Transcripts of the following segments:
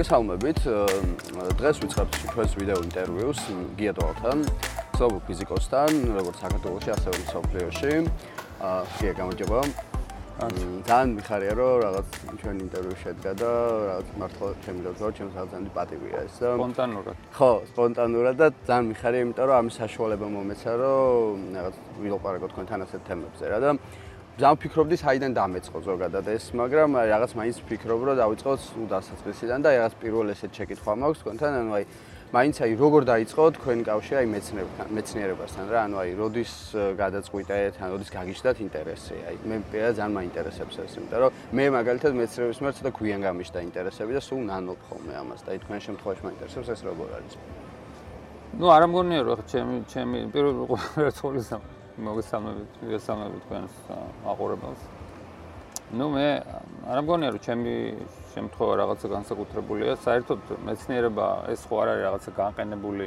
მოგესალმებით. დღეს ვიწყებთ ჩვენს ვიდეო ინტერვიუს გია დოლთან, სოფიო ფიზიკოსთან, როგორც საქართველოში, ასევე მსოფლიოში. აა, გია გამარჯობა. ძალიან მიხარია რომ რაღაც ჩვენ ინტერვიუ შედგა და რაღაც მართლა ჩემი და ზოგი ჩემს ძალიან პატივია ეს და სპონტანურად. ხო, სპონტანურად და ძალიან მიხარია, იმიტომ რომ ამის საშუალება მომეცა რომ რაღაც ვილაპარაკო თქვენთან ასეთ თემებზე რა და ძალიან ფიქრობდი საიდან დამეწყო ზოგადად ეს, მაგრამ რაღაც მაინც ვფიქრობ რომ დავიწყოთ უდასაწყისიდან და რაღაც პირველ ესეთ შეკითხვა მაქვს თქვენთან, ანუ აი მაინც აი როგორ დაიწყო თქვენი კავშირი აი მეცნიერებთან, მეცნიერებასთან რა, ანუ აი როდის გადაწყვიტეთ, ან როდის გაგიჩნდათ ინტერესი? აი მე პირადად ძალიან მაინტერესებს ეს, იმიტომ რომ მე მაგალითად მეცნიერების მიერ ცოტა გვიან გამიშდა ინტერესები და სულ ნანობ ხოლმე ამას და აი თქვენ შემთხვევაში მაინტერესებს ეს როგორ არის? ну არ ამგონია რომ ჩემი ჩემი პირველ რიცხვლის მოგესალმებით, მოგესალმებით თქვენს აყურებელს. ну მე არ ამგონია რომ ჩემი შემთხვევა რაღაცა განსაკუთრებულია. საერთოდ მეცნიერება ეს ხო არ არის რაღაცა განყენებული.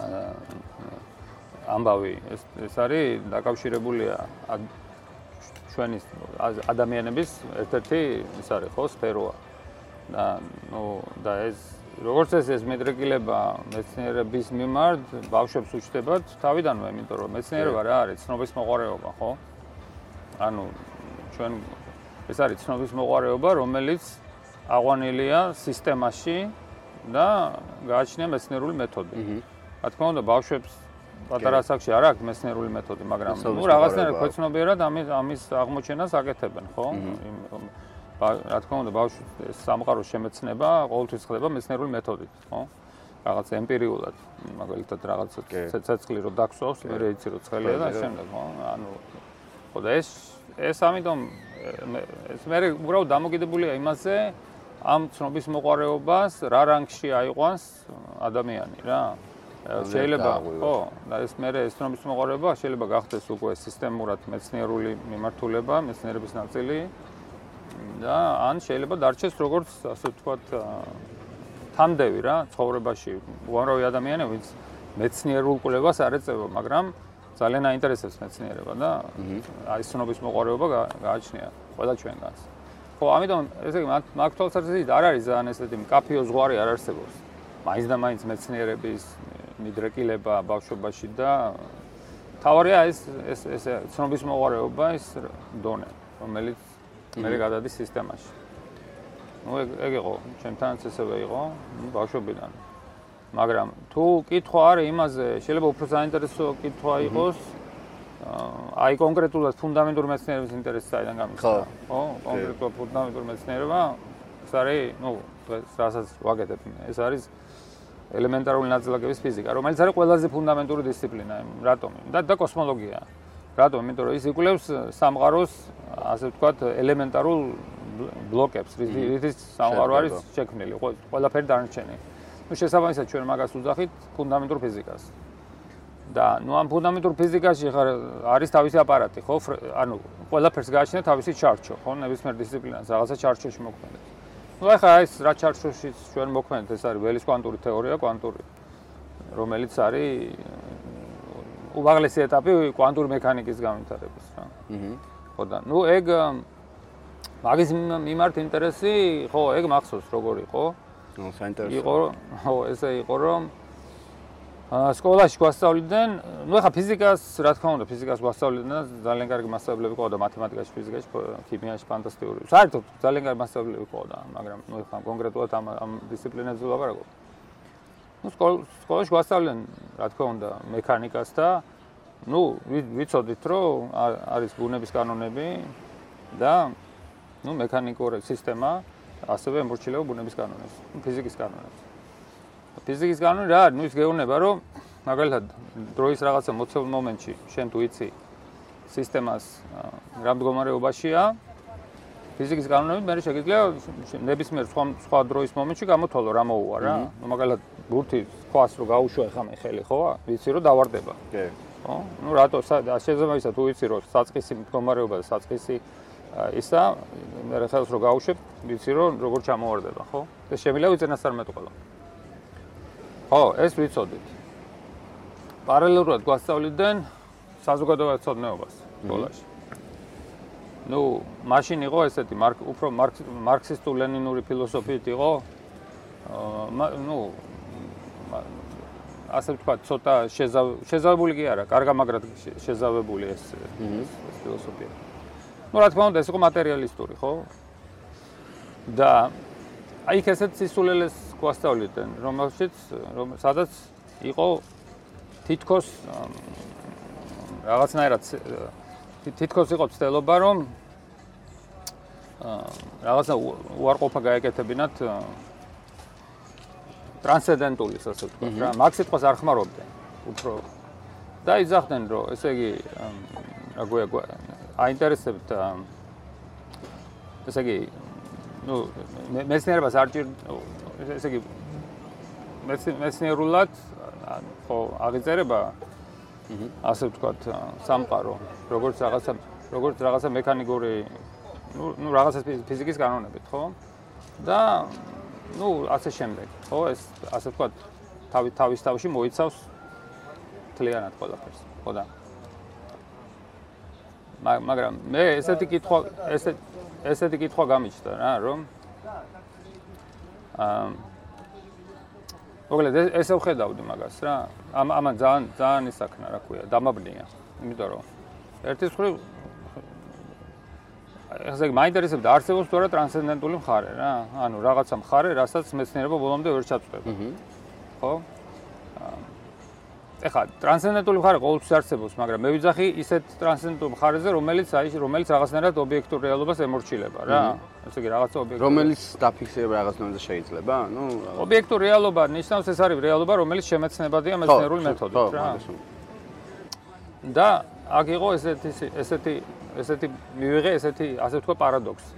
აა ამბავი ეს ეს არის დაკავშირებულია ჩვენი ადამიანების ერთ-ერთი ის არის ხო სფეროა. და ნუ და ეს როგორც ეს ეს მეტრიკილება მეცნიერების მიმართ ბავშვებს უჩნდებათ თავიდანვე, იმიტომ რომ მეცნიერება რა არის? ცნობის მოყარეობა, ხო? ანუ ჩვენ ეს არის ცნობის მოყარეობა, რომელიც აღვანილია სისტემაში და გააჩნია მეცნიერული მეთოდი. რა თქმა უნდა, ბავშვებს პატარა ასაკში არ აქვს მეცნიერული მეთოდი, მაგრამ ნუ რაღაცნაირად ქვეცნობიერად ამის ამის აღმოჩენას აკეთებენ, ხო? რა თქმა უნდა, ბავშვის სამყაროს შემეცნება ყოველთვის ხდება მეცნიერული მეთოდით, ხო? რაღაც ემპირიულად, მაგალითად რაღაც ცეცხლი რო დაგსვავს, მე რეიცი რო ცხელია და შემდეგ, ხო? ანუ ხო და ეს ეს ამიტომ ეს მე უბრალოდ დამოკიდებულია იმაზე ამ ცნობის მოყარეობას რა რანგში აიყვანს ადამიანი რა შეიძლება ხო და ეს მე ეს ცნობის მოყარეობა შეიძლება გახდეს უკვე სისტემურად მეცნიერული მიმართულება მეცნიერების ნაწილი და ან შეიძლება დარჩეს როგორც ასე ვთქვათ თამდევი რა ცხოვრებაში უამრავი ადამიანი ვინც მეცნიერულ კვლევას არ ეწევა მაგრამ ძალიან აინტერესებს მეცნიერება და აი სნობის მოყარეობა გააჩნია ყველა ჩვენგანს. ხო, ამიტომ ესე იგი მაგ თვალსაზრისით არ არის ძალიან ესეთი მკაფიო ზღვარი არ არსებობს. მაინც და მაინც მეცნიერების მიდრეკილება ბავშვობაში და თავარია ეს ეს ეს სნობის მოყარეობა ის დონე, რომელიც მე გადადის სისტემაში. ну ეგ ეგ იყო, ჩემთანაც ესევე იყო, ბავშვობიდან. მაგრამ თუ კითხვა არის იმაზე, შეიძლება უფრო საინტერესო კითხვა იყოს. აი კონკრეტულად ფუნდამენტური მეცნიერების ინტერესი საიდან გამიხსნა? ხო, კონკრეტულად ფუნდამენტური მეცნიერება ეს არის, ну, რასაც ვაკეთებ, ეს არის ელემენტარული ნაწილაკების ფიზიკა, რომელიც არის ყველაზე ფუნდამენტური დისციპლინა, რატომ? და და კოსმოლოგია. რატომ? იმიტომ რომ ის იკვლევს სამყაროს, ასე ვთქვათ, ელემენტარულ ბლოკებს, რის სამყარო არის შექმნილი, ყველაფერი დარჩენილი. ну შესაბამისად ჩვენ მაგას უძახით ფუნდამენტურ ფიზიკას და ну ამ ფუნდამენტურ ფიზიკაში ხარ არის თავისი აპარატი ხო ანუ ყველაფერს გააჩნია თავისი ჩარჩო ხო ნებისმიერ დისციპლინას რაღაცა ჩარჩოში მოქმედებს ну ახლა ეს რა ჩარჩოში ჩვენ მოქმედებს ეს არის ველის კვანტური თეორია კვანტური რომელიც არის უაღლესი ეტაპი კვანტური მექანიკის განვითარების რა. აჰა ხო და ну ეგ მაგის მიმართ ინტერესი ხო ეგ მახსოვს როგორ იყო. ნუ საინტერესო. იყო ხო ესე იყო რომ სკოლაში გვასწავლიდნენ ნუ ახლა ფიზიკას რა თქმა უნდა ფიზიკას გვასწავლიდნენ და ძალიან კარგი მასწავლებლები ყავდა მათემატიკაში ფიზიკაში ქიმიაში ფანტასტიკური. საერთოდ ძალიან კარგი მასწავლებლები ყავდა მაგრამ ნუ ახლა კონკრეტულად ამ ამ დისციპლინებზე ვაპარაკობ ნუ სკოლაში გვასწავლიდნენ რა თქმა უნდა მექანიკას და ნუ ვიცოდით რომ არის ბუნების კანონები და ნუ მექანიკური სისტემა ასევე ემორჩილება ბუნების კანონებს, ფიზიკის კანონებს. ფიზიკის კანონი რა არის? ნუ ის გეუბნება, რომ მაგალითად დროის რაღაცა მოცემულ მომენტში შენ თუ იცი სისტემას რა მდგომარეობაშია, ფიზიკის კანონები მე შეგიძლია ნებისმიერ სხვა სხვა დროის მომენტში გამოთვალო რა მოუვა რა. ნუ მაგალითად ბურთი ქვას რო გაუშვა ხა მე ხელი ხო? ვიცი რომ დავარდება. კი. ხო? ნუ რატო შეიძლება ისა თუ ვიცი რომ საწყისი მდგომარეობა და საწყისი ისა მე რა ხელს რო გავუშვებ, ვიცი რომ როგორ ჩამოვარდება, ხო? ეს შემიძლია ვიწენასწარ მეტყველო. ხო, ეს ვიცოდით. პარალელურად გვასწავლიდნენ საზოგადოებრივ ცოდნეობას სკოლაში. ну, მაშინ იყო ესეთი მარკ უფრო მარქსისტულ-ლენინური ფილოსოფიით იყო აა ну ასე ვთქვა, ცოტა შეზავებული კი არა, კარგა მაგრად შეზავებული ეს ეს ფილოსოფია. ну, რა თქმა უნდა, ეს იყო მატერიალისტური, ხო? და აი ეს ესეთ სისულელეს გვასწავლიდნენ, რომელშიც რომ სადაც იყო თითქოს რაღაცნაირად თითქოს იყო ცდელობა, რომ აა რაღაცა უარყოფა გაეკეთებინათ ტრანსცენდენტული ასე ვთქვა რა. მაგ სიტყვას არ ხმარობდნენ. უფრო და იძახდნენ რომ ესე იგი რა გვია აინტერესებთ ესე იგი ну მეცნიერებას არ ჭირ ესე იგი მეცნიერულად ხო აღიწერება ასე ვთქვათ სამყარო როგორც რაღაცა როგორც რაღაცა მექანიკური ну ну რაღაცა ფიზიკის კანონებით ხო და ну ასე შემდეგ. ხო ეს ასე ვთქვათ თავი თავის თავში მოიცავს თლიანად ყველაფერს. ხო და? მაგრამ მე ესეთი კითხვა ესე ესეთი კითხვა გამიჩნდა რა რომ აა მოგლედ ესე ვხედავდი მაგას რა. ამ ამან ძალიან ძალიან ისაქნა რა ქვია დამაბნია. იმიტომ რომ ერთის მხრივ ესე იგი მაინტერესებდა არსებობს თუ არა ტრანსცენდენტული მხარე რა? ანუ რაღაცა მხარე რასაც მეცნიერება ბოლომდე ვერ ჩაწყვეტა ხო? ეხლა ტრანსცენდენტული მხარე ყოველთვის არსებობს მაგრამ მე ვიძახი ისეთ ტრანსცენდენტულ მხარეზე რომელიც აი რომელიც რაღაცნაირად ობიექტურ რეალობას ემორჩილება რა. ესე იგი რაღაცა ობიექტური რომელიც დაფიქსირება რაღაცნაირად შეიძლება ну ობიექტურ რეალობა ნიშნავს ეს არის რეალობა რომელიც შემეცნებადია მეცნიერული მეთოდით რა. და აქ იყო ესეთი ესეთი ესეთი მივიღე ესეთი ასე ვთქვა პარადოქსი.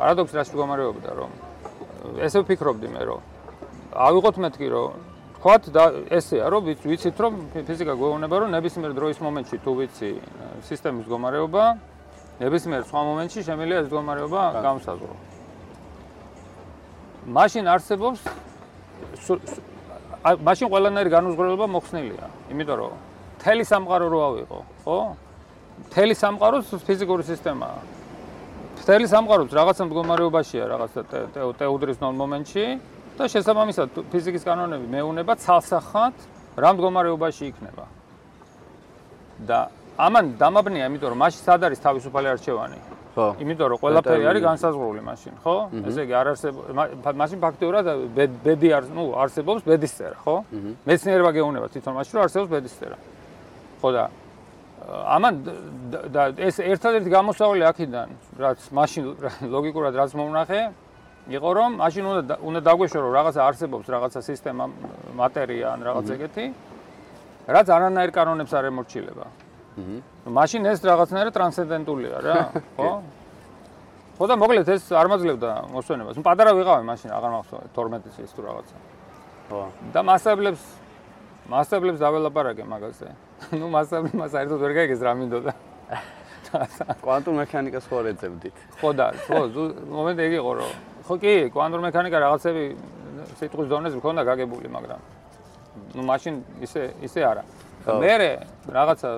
პარადოქსი რა შეგომარეობდა რომ ესე ვფიქრობდი მე რომ ავიღოთ მეთქი რომ თქვათ და ესეა რომ ვიცით რომ ფიზიკა გვეუბნება რომ ნებისმიერ დროის მომენტში თუ ვიცი სისტემის მდგომარეობა ნებისმიერ სხვა მომენტში შემიძლია ეს მდგომარეობა გამოსაზრო. მაშინ არსებობს მაშინ ყველანაირი განუზღრებლობა მოხსნილია, იმიტომ რომ თელი სამყარო რო ავიღო, ხო? მთელი სამყაროს ფიზიკური სისტემაა. მთელი სამყაროს რაღაცა მდგომარეობაშია, რაღაცა ტეუდრის ნორ მომენტში და შესაბამისად ფიზიკის კანონები მეუნება ცალსახად რა მდგომარეობაში იქნება. და ამან დამაბნია, იმიტომ რომ მასში სად არის თავისუფალი არჩევანი? ხო. იმიტომ რომ ყველაფერი არის განსაზღვრული მაშინ, ხო? ესე იგი არ არსებობს მაშინ ფაქტიურად ბედი არ, ნუ არსებობს ბედის წერა, ხო? მეცნიერება გეუბნება თვითონ მაშინ რომ არსებობს ბედის წერა. ხო და ამან და ეს ერთადერთი გამოსავალი აქედან რაც მაშინ ლოგიკურად რაც მომნახე იყო რომ მაშინ უნდა უნდა დაგვეშო რომ რაღაცა არსებობს რაღაცა სისტემა მატერია ან რაღაც ეგეთი რაც არანაირ კანონებს არ ემორჩილება. აჰა მაშინ ეს რაღაცნაირად ტრანსცენდენტულია რა ხო? ხო და მოკლედ ეს არ მაძლევდა მოსვენებას. ნუ პატარა ვიყავი მაშინ აღარ მახსოვს 12 წლის თუ რაღაცა. ხო. და მასწავლებს მასშტაბლებს დაველაპარაკე მაგაზე. ნუ მასშტაბლებმა საერთოდ ვერ გაიგეს რა მინდოდა. კვანტურ მექანიკას ხო რეძებდით? ხო და, ხო, მომენტი ეგ იყო რომ ხო კი, კვანტურ მექანიკა რაღაცები სიტყვის დონეზე მქონდა გაგებული, მაგრამ ну მაშინ ისე ისე არა. მერე რაღაცა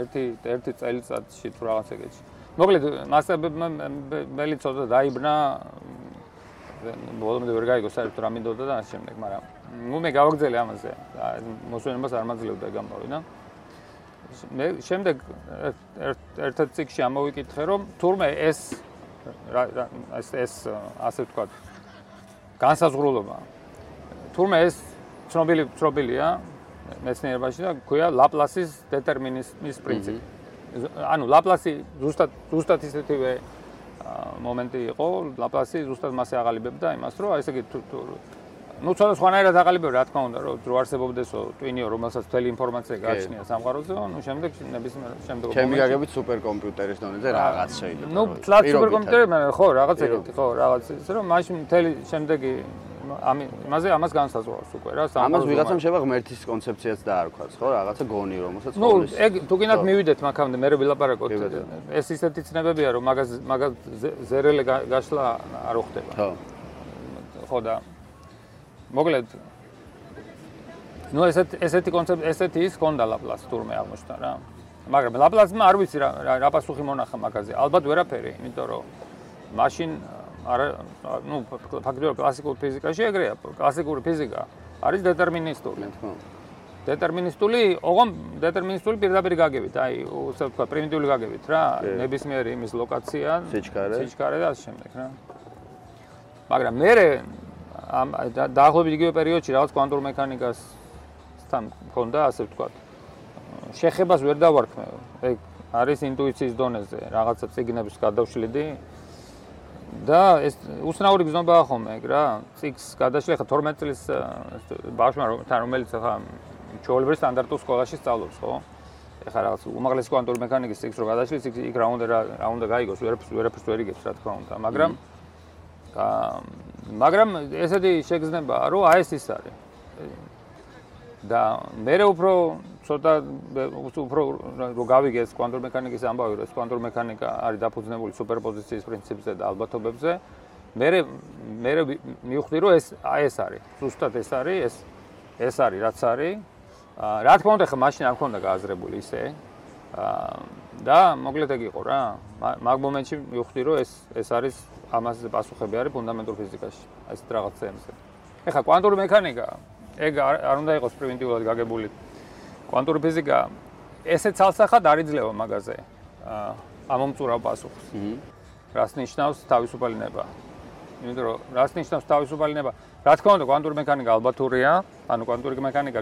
ერთი ერთი წელიწადში თუ რაღაცა ეგეთში. მოკლედ მასშტაბებმა მელი ცოტა დაიბნა ბოლომდე ვერ გაიგო საერთოდ რა მინდოდა და ამ შემდეგ, მაგრამ ну მე გავაგზელე ამაზე. მოსვენებას არ მაძლევდა გამოვი და მე შემდეგ ერთ-ერთ ციკში ამოვიკითხე რომ თურმე ეს ეს ეს ასე ვთქვათ განსაზღვრულობა. თურმე ეს ცნობილი ცნობილია მეცნიერებაში და ქვია ლაპლასის დეტერმინიზმის პრინციპი. ანუ ლაპლასი ზუსტად ზუსტად ისეთივე მომენტი იყო. ლაპლასი ზუსტად მასე აღალიბებდა იმას რომ ესე იგი ну ცოტა სხვანაირად აყალიბებ რა თქმა უნდა რომ რო არსებობდესო ტვინიო რომელსაც მთელი ინფორმაცია გააჩნია სამყაროზე ნუ შემდეგ ნებისმიერ შემდეგ ჩემი გაგებით სუპერკომპიუტერის დონეზე რაღაც შეიძლება ნუ თლად სუპერკომპიუტერი მაგრამ ხო რაღაც ეგეთი ხო რაღაც ის რომ მაშინ მთელი შემდეგი ამ იმაზე ამას განსაზღვრავს უკვე რა სამყაროს ამას ვიღაცამ შევა ღმერთის კონცეფციაც დაარქვას ხო რაღაცა გონი რომელსაც ნუ ეგ თუკინად მივიდეთ მაგამდე მე ვილაპარაკოთ ეს ისეთი ცნებებია რომ მაგას მაგას ზერელე გაშლა არ უხდება ხო ხო და მოკლედ ნუ ესეთ ესეთი კონცეფცია ესეთი ის კონდა ლაპლას თურმე აღმოჩნდა რა მაგრამ ლაპლასმა არ ვიცი რა რა პასუხი მონახა მაგაზე. ალბათ ვერაფერი, იმიტომ რომ მაშინ არა ნუ ფაქტობრივად კლასიკურ ფიზიკაში ეგრეა, კლასიკური ფიზიკა არის დეტერმინისტული. დეტერმინისტული, ოღონ დეტერმინისტული პირდაპირ გაგებით, აი, უსე თქვა პრიმიტიული გაგებით რა, ნებისმიერი იმის ლოკაცია, სიჩქარე, სიჩქარე და ასე შემდეგ რა. მაგრამ მე ამ დაახლოებით იგივე პერიოდში რაღაც კვანტურ მექანიკას თან მქონდა, ასე ვთქვათ. შეხებას ვერ დავარქმე. ეგ არის ინტუიციის დონეზე, რაღაცა ციგნებს გადავშლიდი. და ეს უსნაური გზნობაა ხოლმე, ეგ რა. ციგს გადაშლი ხა 12 წლის ბავშვმა თან რომელიც ხა ჩოლებრი სტანდარტულ სკოლაში სწავლობს, ხო? ეხლა რაღაც უმაღლესი კვანტური მექანიკის ციგს რო გადაშლი, ციგს იქ რა უნდა რა უნდა გაიგოს, ვერაფერს ვერაფერს ვერ იგებს, რა თქმა უნდა, მაგრამ აა მაგრამ ესეთი შეგრძნებაა, რომ აი ეს ის არის. და მე უფრო ცოტა უფრო რო გავიგეს კვანტურ მექანიკის ამბავი, რომ კვანტურ მექანიკა არის დაფუძნებული სუპერპოზიციის პრინციპზე და ალბათობებზე, მე მე მივხვდი, რომ ეს აი ეს არის. ზუსტად ეს არის, ეს ეს არის, რაც არის. რა თქმა უნდა, ხა მაშინ არ მქონდა გააზრებული ისე. და მოკლედ ეგ იყო რა. მაგ მომენტში მივხვდი, რომ ეს ეს არის ამაზე პასუხები არის ფუნდამენტურ ფიზიკაში. ეს რაღაცებზე. ეხა კვანტური მექანიკა. ეგ არ უნდა იყოს პრიმიტიულად გაგებული. კვანტური ფიზიკა ესე ცალსახად არ იძლევა მაგაზე ამომწურავ პასუხს. რას ნიშნავს თავისუფალი ნება იმიტომ რომ რას ნიშნავს თავისუფალი ნება რა თქმა უნდა კვანტური მექანიკა ალბათურია. ანუ კვანტური მექანიკა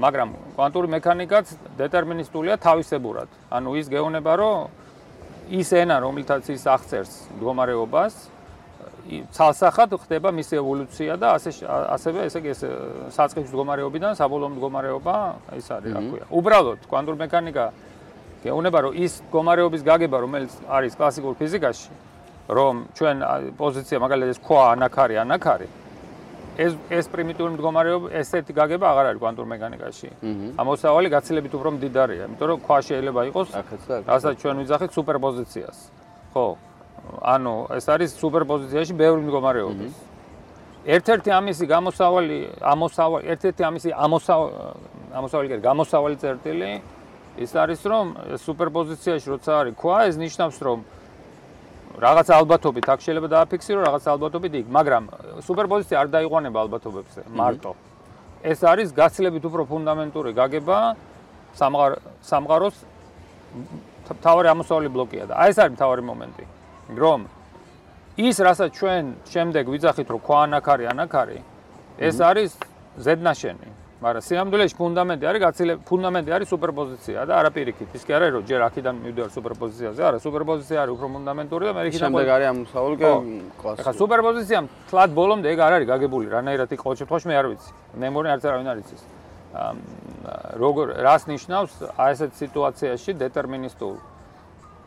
მაგრამ კვანტური მექანიკაც დეტერმინისტულია თავისებურად. ანუ ის გეუბნება რომ ის ენა რომელთაც ის აღწერს მდგომარეობას ცალსახად ხდება მისი ევოლუცია და ასე ასევე ესე იგი ეს საწყის მდგომარეობიდან საბოლოო მდგომარეობა ის არის რა ქვია. უბრალოდ კვანტურ მექანიკა გეუბნება რომ ის მდგომარეობის გაგება რომელიც არის კლასიკურ ფიზიკაში რომ ჩვენ პოზიცია მაგალითად ეს ქვა ანაქარი ანაქარი ეს ეს პრიმიტიული მდგომარეობა ესეთი გაგება აღარ არის კვანტურ მექანიკაში. ამოსავალი გაცილებით უფრო მდიდარია, იმიტომ რომ ქვა შეიძლება იყოს რასაც ჩვენ ვიძახით სუპერპოზიციას. ხო, ანუ ეს არის სუპერპოზიციაში ბევრი მდგომარეობა. ერთ-ერთი ამისი გამოსავალი, ამოსავალი, ერთ-ერთი ამისი ამოსავალი, ამოსავალი კი გამოსავალი წერტილი ის არის რომ სუპერპოზიციაში როცა არის ქვა, ეს ნიშნავს რომ რაღაც ალბათობით აქ შეიძლება დააფიქსირო, რაღაც ალბათობით იქ, მაგრამ სუპერპოზიცია არ დაიყვანება ალბათობებზე მარტო. ეს არის გაცილებით უფრო ფუნდამენტური გაგება სამღარ სამღაროს თავარი ამოსავალი ბლოკია და აი ეს არის თავარი მომენტი. რომ ის რასაც ჩვენ შემდეგ ვიძახით რომ ქვანაქარი ანაქარი ეს არის ზედნაშენი მაგრამ სიამდვილეში ფუნდამენტი არის გაცილე ფუნდამენტი არის სუპერპოზიცია და არაპირიქით. ის კი არა რომ ჯერ აქედან მივდივარ სუპერპოზიციაზე არა სუპერპოზიცია არის უფრო ფუნდამენტური და მე იქიდან შემდეგ არის ამსაული კი კლასი. ახლა სუპერპოზიცია თლად ბოლომდე ეგ არ არის გაგებული რანაირად იქ ყოველ შემთხვევაში მე არ ვიცი. მე მგონი არც არავინ არ იცის. როგორ რას ნიშნავს აი ესეთ სიტუაციაში დეტერმინისტულ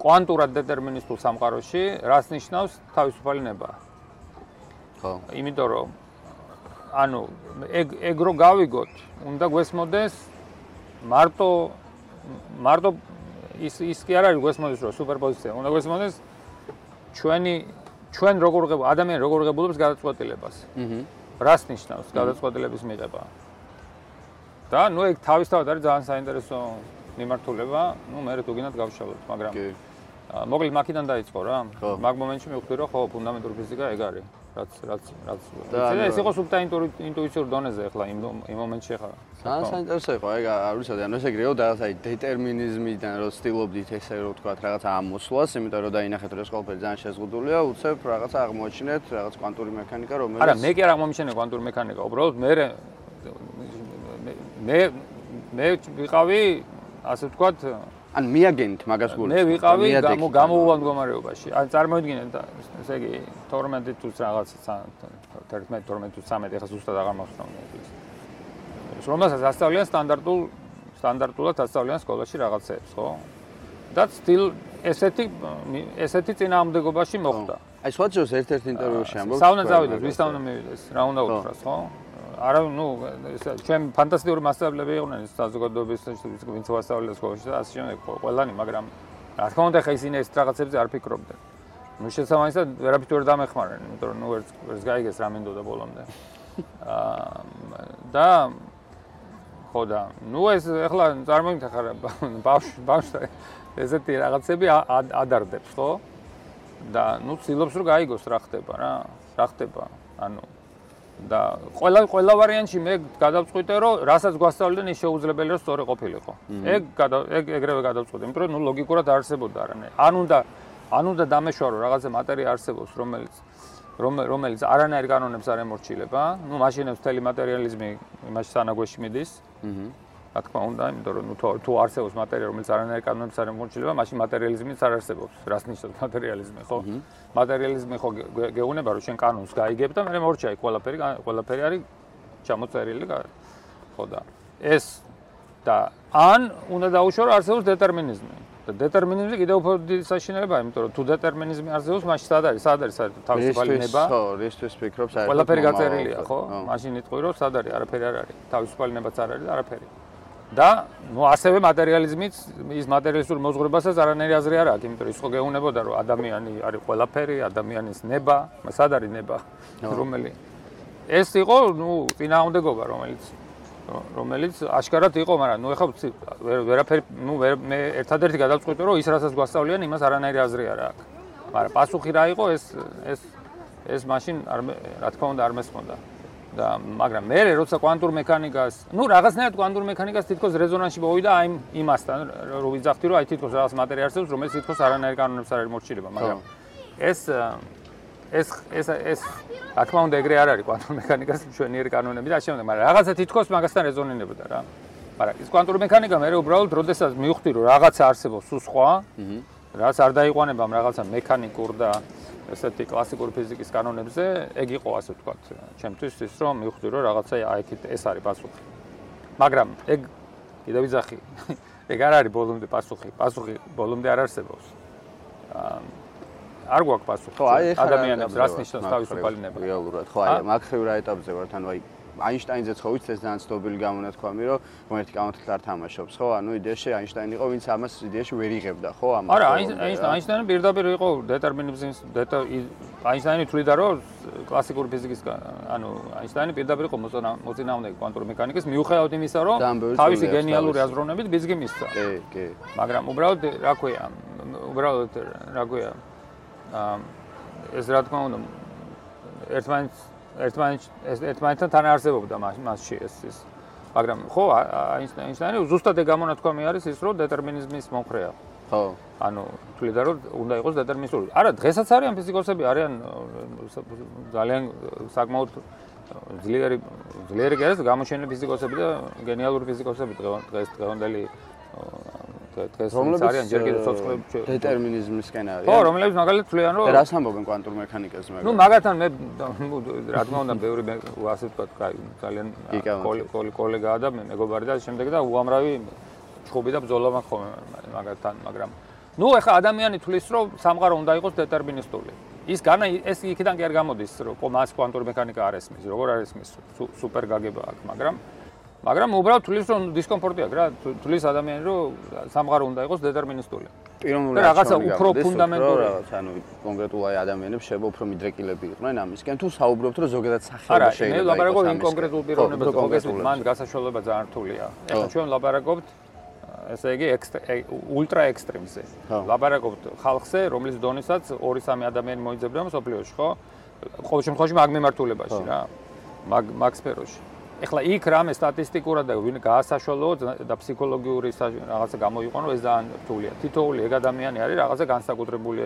კვანტურად დეტერმინისტულ სამყაროში რას ნიშნავს თავისუფალი ნება? ხო. იმიტომ რომ ანუ ეგ ეგ რო გავიგოთ, უნდა გვესმოდეს მარტო მარტო ის ის კი არ არის გვესმოდეს რომ სუპერპოზიცია, უნდა გვესმოდეს ჩვენი ჩვენ როგორ ღებ ადამიანი როგორ ღებულობს გადაწყვეტილებას. აჰა. რას ნიშნავს გადაწყვეტილების მიღება? და ნუ ეგ თავისთავად არის ძალიან საინტერესო მიმართულება, ну, მე რე თუ გინდათ გავშალოთ, მაგრამ კი. მოკლედ მაქიდან დაიწყო რა. მაგ მომენტში მივხვდი რომ ხო, ფუნდამენტური ფიზიკა ეგ არის. რაც რაც რაც ეს იყო სუბტაინტური ინტუიციურ დონეზე ახლა იმ იმ მომენტში ახლა. ძალიან საინტერესო იყო, ეგ არ ვიცოდი, ანუ ესე გრეო და აი დეტერმინიზმიდან რო სტილობდით ესე რო თქვა რაღაცა ამოსვლას, იმიტომ რომ დაინახეთ რომ ეს ყველაფერი ძალიან შეზღუდულია, უცებ რაღაცა აღმოჩინეთ, რაღაც კვანტური მექანიკა რომელიც არა, მე კი არ აღმოჩინე კვანტური მექანიკა, უბრალოდ მე მე მე ვიყავი ასე ვთქვათ ან მიაგენთ მაგას გულს. მე ვიყავი გამო გამოუვალ მდგომარეობაში. ან წარმოიდგინეთ ესე იგი 12 თუ რაღაც 11 12 თუ 13 ეხა ზუსტად აღარ მახსოვს. რომელსაც ასწავლიან სტანდარტულ სტანდარტულად ასწავლიან სკოლაში რაღაცებს, ხო? და სტილ ესეთი ესეთი წინააღმდეგობაში მოხდა. აი სხვა ჯერს ერთ-ერთ ინტერვიუში ამბობ. საუნა წავიდეს, ვის თაუნა მივიდეს, რა უნდა უთხრას, ხო? არა ნუ ჩვენ ფანტასტიკური მასშტაბები იყვნენ საზოგადოების ვინც ვასწავლე სკოლაში და ასე შემდეგ ყველანი მაგრამ რა თქმა უნდა ხა ისინი ეს რაღაცებზე არ ფიქრობდნენ. ნუ შესაბამისად ვერაფრით ვერ დამეხმარნენ იმიტომ რომ ნუ ვერც ვერც გაიგეს რა მინდოდა ბოლომდე. აა და ხო და ნუ ეს ახლა წარმოიდგინე ხარ ბავშვ ბავშვ ესეთი რაღაცები ადარდებს ხო? და ნუ ცდილობს რომ გაიგოს რა ხდება რა რა ხდება ანუ და ყველა ყველა ვარიანტში მე გადავწყვიტე რომ რასაც გვასწავლდნენ ის შეუძლებელი რომ სწორი ყოფილიყო. ეგ ეგ ეგრევე გადავწყვიტე, იმიტომ რომ ნუ ლოგიკურად არსებობდა რანე. ან უნდა ან უნდა დამეშვარო რაღაცა მატერია არსებობს, რომელიც რომელიც არანაირ კანონებს არ ემორჩილება, ნუ მაშინებს მთელი მატერიალიზმი იმაში სანაგვეში მიდის. აჰა. რა თქმა უნდა, იმიტომ რომ ნუ თუ არსებობს მატერია, რომელიც არანაირ კანონებს არ ემორჩილება, მაშინ მატერიალიზმიც არ არსებობს. რას ნიშნავს მატერიალიზმი, ხო? მატერიალიზმი ხო გეუბნება რომ შენ კანონს გაიგებ და მე მორჩაი ყველაფერი ყველაფერი არის ჩამოწერილი, ხო და ეს და ან უნდა დაუშვრო არსებობს დეტერმინიზმი. და დეტერმინიზმი კიდევ უფრო დიდი საშინელებაა, იმიტომ რომ თუ დეტერმინიზმი არსებობს, მაშინ სად არის? სად არის თავისუფალი ნება? ხო, რისთვის ფიქრობ საერთოდ? ყველაფერი გაწერილია, ხო? მაშინ იტყვი რომ სად არის? არაფერი არ არის. თავისუფალი nebაც არ არის, არაფერი. და ნუ ასევე მატერიალიზმიც ის მატერიალისტურ მოძღვრებასაც არანაირი აზრი არ აქვს, იმიტომ რომ ის ხო გეუნებოდა რომ ადამიანი არის ყველაფერი, ადამიანის ნება, სად არის ნება? რომელი ეს იყო, ნუ წინააღმდეგობა, რომელიც რომელიც აშკარად იყო, მაგრამ ნუ ეხლა ვერაფერი, ნუ მე ერთადერთი გადავწყვიტე, რომ ის რასაც გვასწავლიან, იმას არანაირი აზრი არ აქვს. მაგრამ პასუხი რა იყო ეს ეს ეს მაშინ არ რა თქმა უნდა არ მესმოდა. და მაგრამ მე როცა კვანტურ მექანიკას, ნუ რაღაცნაირად კვანტურ მექანიკას თითქოს რეზონანსში მოვიდა აი იმასთან, რომ ვიძახთი, რომ აი თითქოს რაღაც მატერიალი არსებობს, რომელიც თითქოს არანაირ კანონებს არ ემორჩილება, მაგრამ ეს ეს ეს ეს რა თქმა უნდა ეგრე არ არის კვანტურ მექანიკას მშვენიერი კანონები და ასე შემდეგ, მაგრამ რაღაცა თითქოს მაგასთან რეზონირებდა რა. მაგრამ ის კვანტურ მექანიკა მე უბრალოდ როდესაც მივხვდი რომ რაღაცა არსებობს სულ სხვა, რაც არ დაიყვანება რაღაცა მექანიკურ და ესეთი კლასიკური ფიზიკის კანონებზე, ეგ იყო ასე ვთქვათ, ჩემთვის ის რომ მივხვდი რომ რაღაცა აი ეს ეს არის პასუხი. მაგრამ ეგ კიდევ ვიძახი, ეგ არ არის ბოლომდე პასუხი, პასუხი ბოლომდე არ არსებობს. არ გვაქვს პასუხი. ადამიანებს რას ნიშნავს თავისუფალი ნება? რეალურად, ხო, აი მაგხრივ რა ეტაპზე ვართ, ანუ აი აინშტაინზეც ხო ვიცით ეს ძალიან ცნობილი გამონათქვამი, რომ მომერთი კანონით არ თამაშობს, ხო? ანუ იდეაში აინშტაინი იყო, ვინც ამას იდეაში ვერ იღებდა, ხო? ამას. არა, აინშტაინი პირდაპირ იყო დეტერმინიზმის დეტა აინშტაინი თვლიდა, რომ კლასიკური ფიზიკის ანუ აინშტაინი პირდაპირ იყო მოწინააღმდეგე კვანტური მექანიკის, მიუხედავად იმისა, რომ თავისი გენიალური აზროვნებით ბიზგი მისცა. კი, კი. მაგრამ უბრალოდ რა ქვია, უბრალოდ რა ქვია, ეს რა თქმა უნდა ერთმანეთს ერთმანეთთან თან არსებობდა მასში ეს ის მაგრამ ხო აინშტაინი ზუსტად ეგ გამონათქვამი არის ის რომ დეტერმინიზმის მომხრეა. ხო. ანუ თვლიდა რომ უნდა იყოს დეტერმინისტური. არა დღესაც არიან ფიზიკოსები არიან ძალიან საკმაოდ ძლიერი ძლიერი გერეს გამოჩენილი ფიზიკოსები და გენიალური ფიზიკოსები დღეს დღევანდელი დღეს არიან ჯერ კიდევ ცოცხლები დეტერმინიზმისკენ არიან. ხო, რომლებიც მაგალითად თვლიან, რომ რას ამბობენ კვანტურ მექანიკაზე მაგალითად? ნუ მაგათთან მე რა თქმა უნდა ბევრი ასე ვთქვა, ძალიან კოლეგაა და მეგობარი და შემდეგ და უამრავი ჩხუბი და ბრძოლა მაქვს ხოლმე მაგათთან, მაგრამ ნუ ეხა ადამიანი თვლის, რომ სამყარო უნდა იყოს დეტერმინისტული. ის განა ეს იქიდან კი არ გამოდის, რომ მას კვანტური მექანიკა არ ესმის, როგორ არ ესმის, სუპერ გაგება აქვს, მაგრამ მაგრამ უბრალოდ თulis რომ დისკომფორტი აქვს რა თulis ადამიანი რომ სამყარო უნდა იყოს დეტერმინისტული პიროვნული რაღაცა უფრო ფუნდამენტური რაღაც ანუ კონკრეტულ აი ადამიანებს შეიძლება უფრო მიდრეკილები იყვნენ ამისკენ თუ საუბრობთ რომ ზოგადად სახეობა შეიძლება არა მე ლაბარაკობ იმ კონკრეტულ პიროვნებაზე მოგესმით მან გასაშლელობა ძალიან რთულია. ეხლა ჩვენ ლაბარაკობთ ესე იგი ულტრა ექსტრემზე ლაბარაკობთ ხალხზე რომლის დონესაც 2-3 ადამიანი მოიძებნება სოფლიოში ხო? ყოველ შემთხვევაში მაგ მიმართულებაში რა მაგ მაგ სფეროში ეხლა იქ რამე სტატისტიკურად ვინ გაასაშველოოთ და ფსიქოლოგიური რაღაცა გამოიყვანო ეს ძალიან რთულია. თითოეული ეგ ადამიანი არის რაღაცა განსაკუთრებული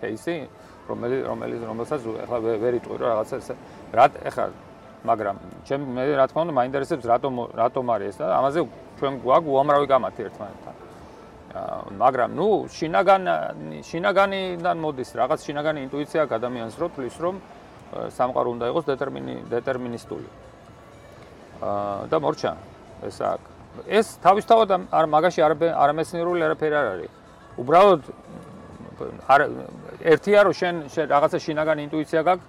кейსი, რომელიც რომელიც რომელსაც ეხლა ვერ იტყვი რა რაღაცა ეს რა ეხლა მაგრამ ჩემ მე რა თქმა უნდა მაინტერესებს რატომ რატომ არის ეს და ამაზე ჩვენ გვაქვს უამრავი გამათი ერთმანეთთან. მაგრამ ნუ შინაგან შინაგანიდან მოდის რაღაც შინაგანი ინტუიცია ადამიანს რო თulis რომ э, სამყარო უნდა იყოს დეტერმინი დეტერმინისტული. და მორჩა. ეს აქ. ეს თავისთავად არ მაგაში არ არამეცნიერული არაფერი არ არის. უბრალოდ არ ერთია რომ შენ რაღაცა შინაგანი ინტუიცია გაქვს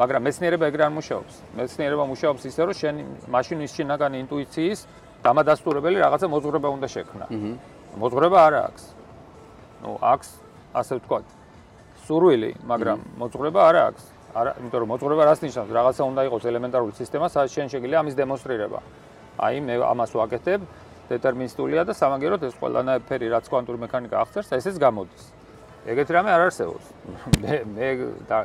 მაგრამ მეცნიერება ეგრე არ მუშაობს. მეცნიერება მუშაობს ისე რომ შენ მაშინის შინაგანი ინტუიციის დამადასტურებელი რაღაცა მოძღვრება უნდა შექმნა. მოძღვრება არ აქვს. ნუ აქვს ასე ვთქვათ სურვილი მაგრამ მოძღვრება არ აქვს არა, იმიტომ რომ მოძღვრება რას ნიშნავს? რაღაცა უნდა იყოს ელემენტარული სისტემა, სადაც შენ შეგიძლია ამის დემონსტრირება. აი მე ამას ვაკეთებ, დეტერმინისტულია და სამაგეროდ ეს ყველანაირი რაც კვანტური მექანიკა აღწერს, ესეც გამოდის. ეგეთი რამე არ არსებობს. მე მე და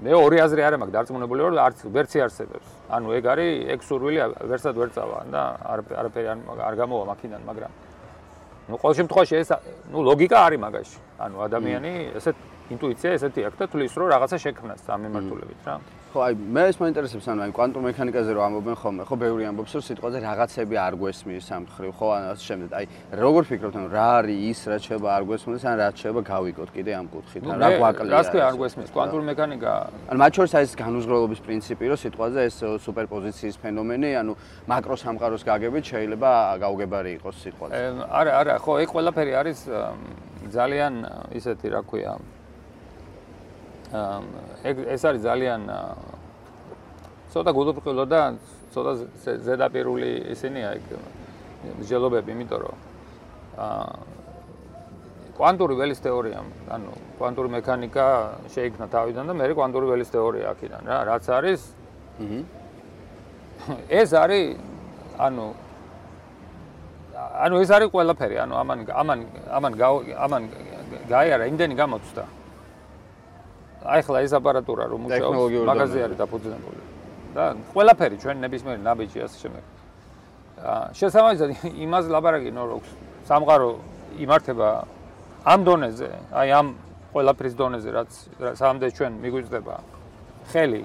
მე ორი აზრი არ მაქვს დარწმუნებული ვარ არც ვერცი არსებობს. ანუ ეგ არის ეგ სურვილი ვერსად ვერ წავა და არ არაფერი არ გამოვა მაქინდან, მაგრამ ну, ყოველ შემთხვევაში ეს ну, ლოგიკა არის მაგაში. ანუ ადამიანი ესეთ ინტუიცია ესეთი აქვს და თulis რომ რაღაცა შექმნას ამ მიმართულებით რა. ხო, აი მე ეს მაინტერესებს ანუ აი კვანტურ მექანიკაზე რო ამბობენ ხოლმე, ხო ბევრი ამბობს რომ სიტყვაზე რაღაცები არ გვესმის ამ ხრივ, ხო, ან ასე შემდეგ. აი როგორ ფიქრობთ ანუ რა არის ის რაც შეიძლება არ გვესმის, ან რაც შეიძლება გავიგოთ კიდე ამ კუთხით, ან რა გვაკლია? რას ქვია არ გვესმის კვანტურ მექანიკა? ანუ მათ შორის აი ეს განუზღრელობის პრინციპი რო სიტყვაზე ეს სუპერპოზიციის ფენომენი, ანუ მაკრო სამყაროს გაგებით შეიძლება გაუგებარი იყოს სიტყვაზე. არა, არა, ხო, ეგ ყველაფერი არის ძალიან ისეთი, რა ქვია, ეს არის ძალიან ცოტა გულუბრყვილო და ცოტა ზედაპირული ისინია ეგ მსჯელობები, იმიტომ რომ აა კვანტური ველის თეორია, ანუ კვანტური მექანიკა შეიქმნა თავიდან და მე კვანტური ველის თეორია აქედან რა, რაც არის ეს არის ანუ ანუ ეს არის ყველაფერი, ანუ ამან ამან ამან ამან გაიარა იმდენი გამოცდა აი ხლა ეს აპარატურა რომ მუშაობს მაგაზე არის დაფუძნებული. და ყველაფერი ჩვენ ნებისმიერ ნაბიჯი ასე შემდეგ. აა შესაბამისად იმას ლაბარაკინო რომ სამყარო იმართება ამ დონეზე აი ამ ყველაფრის დონეზე რაც სამდე ჩვენ მიგვიწდება ხელი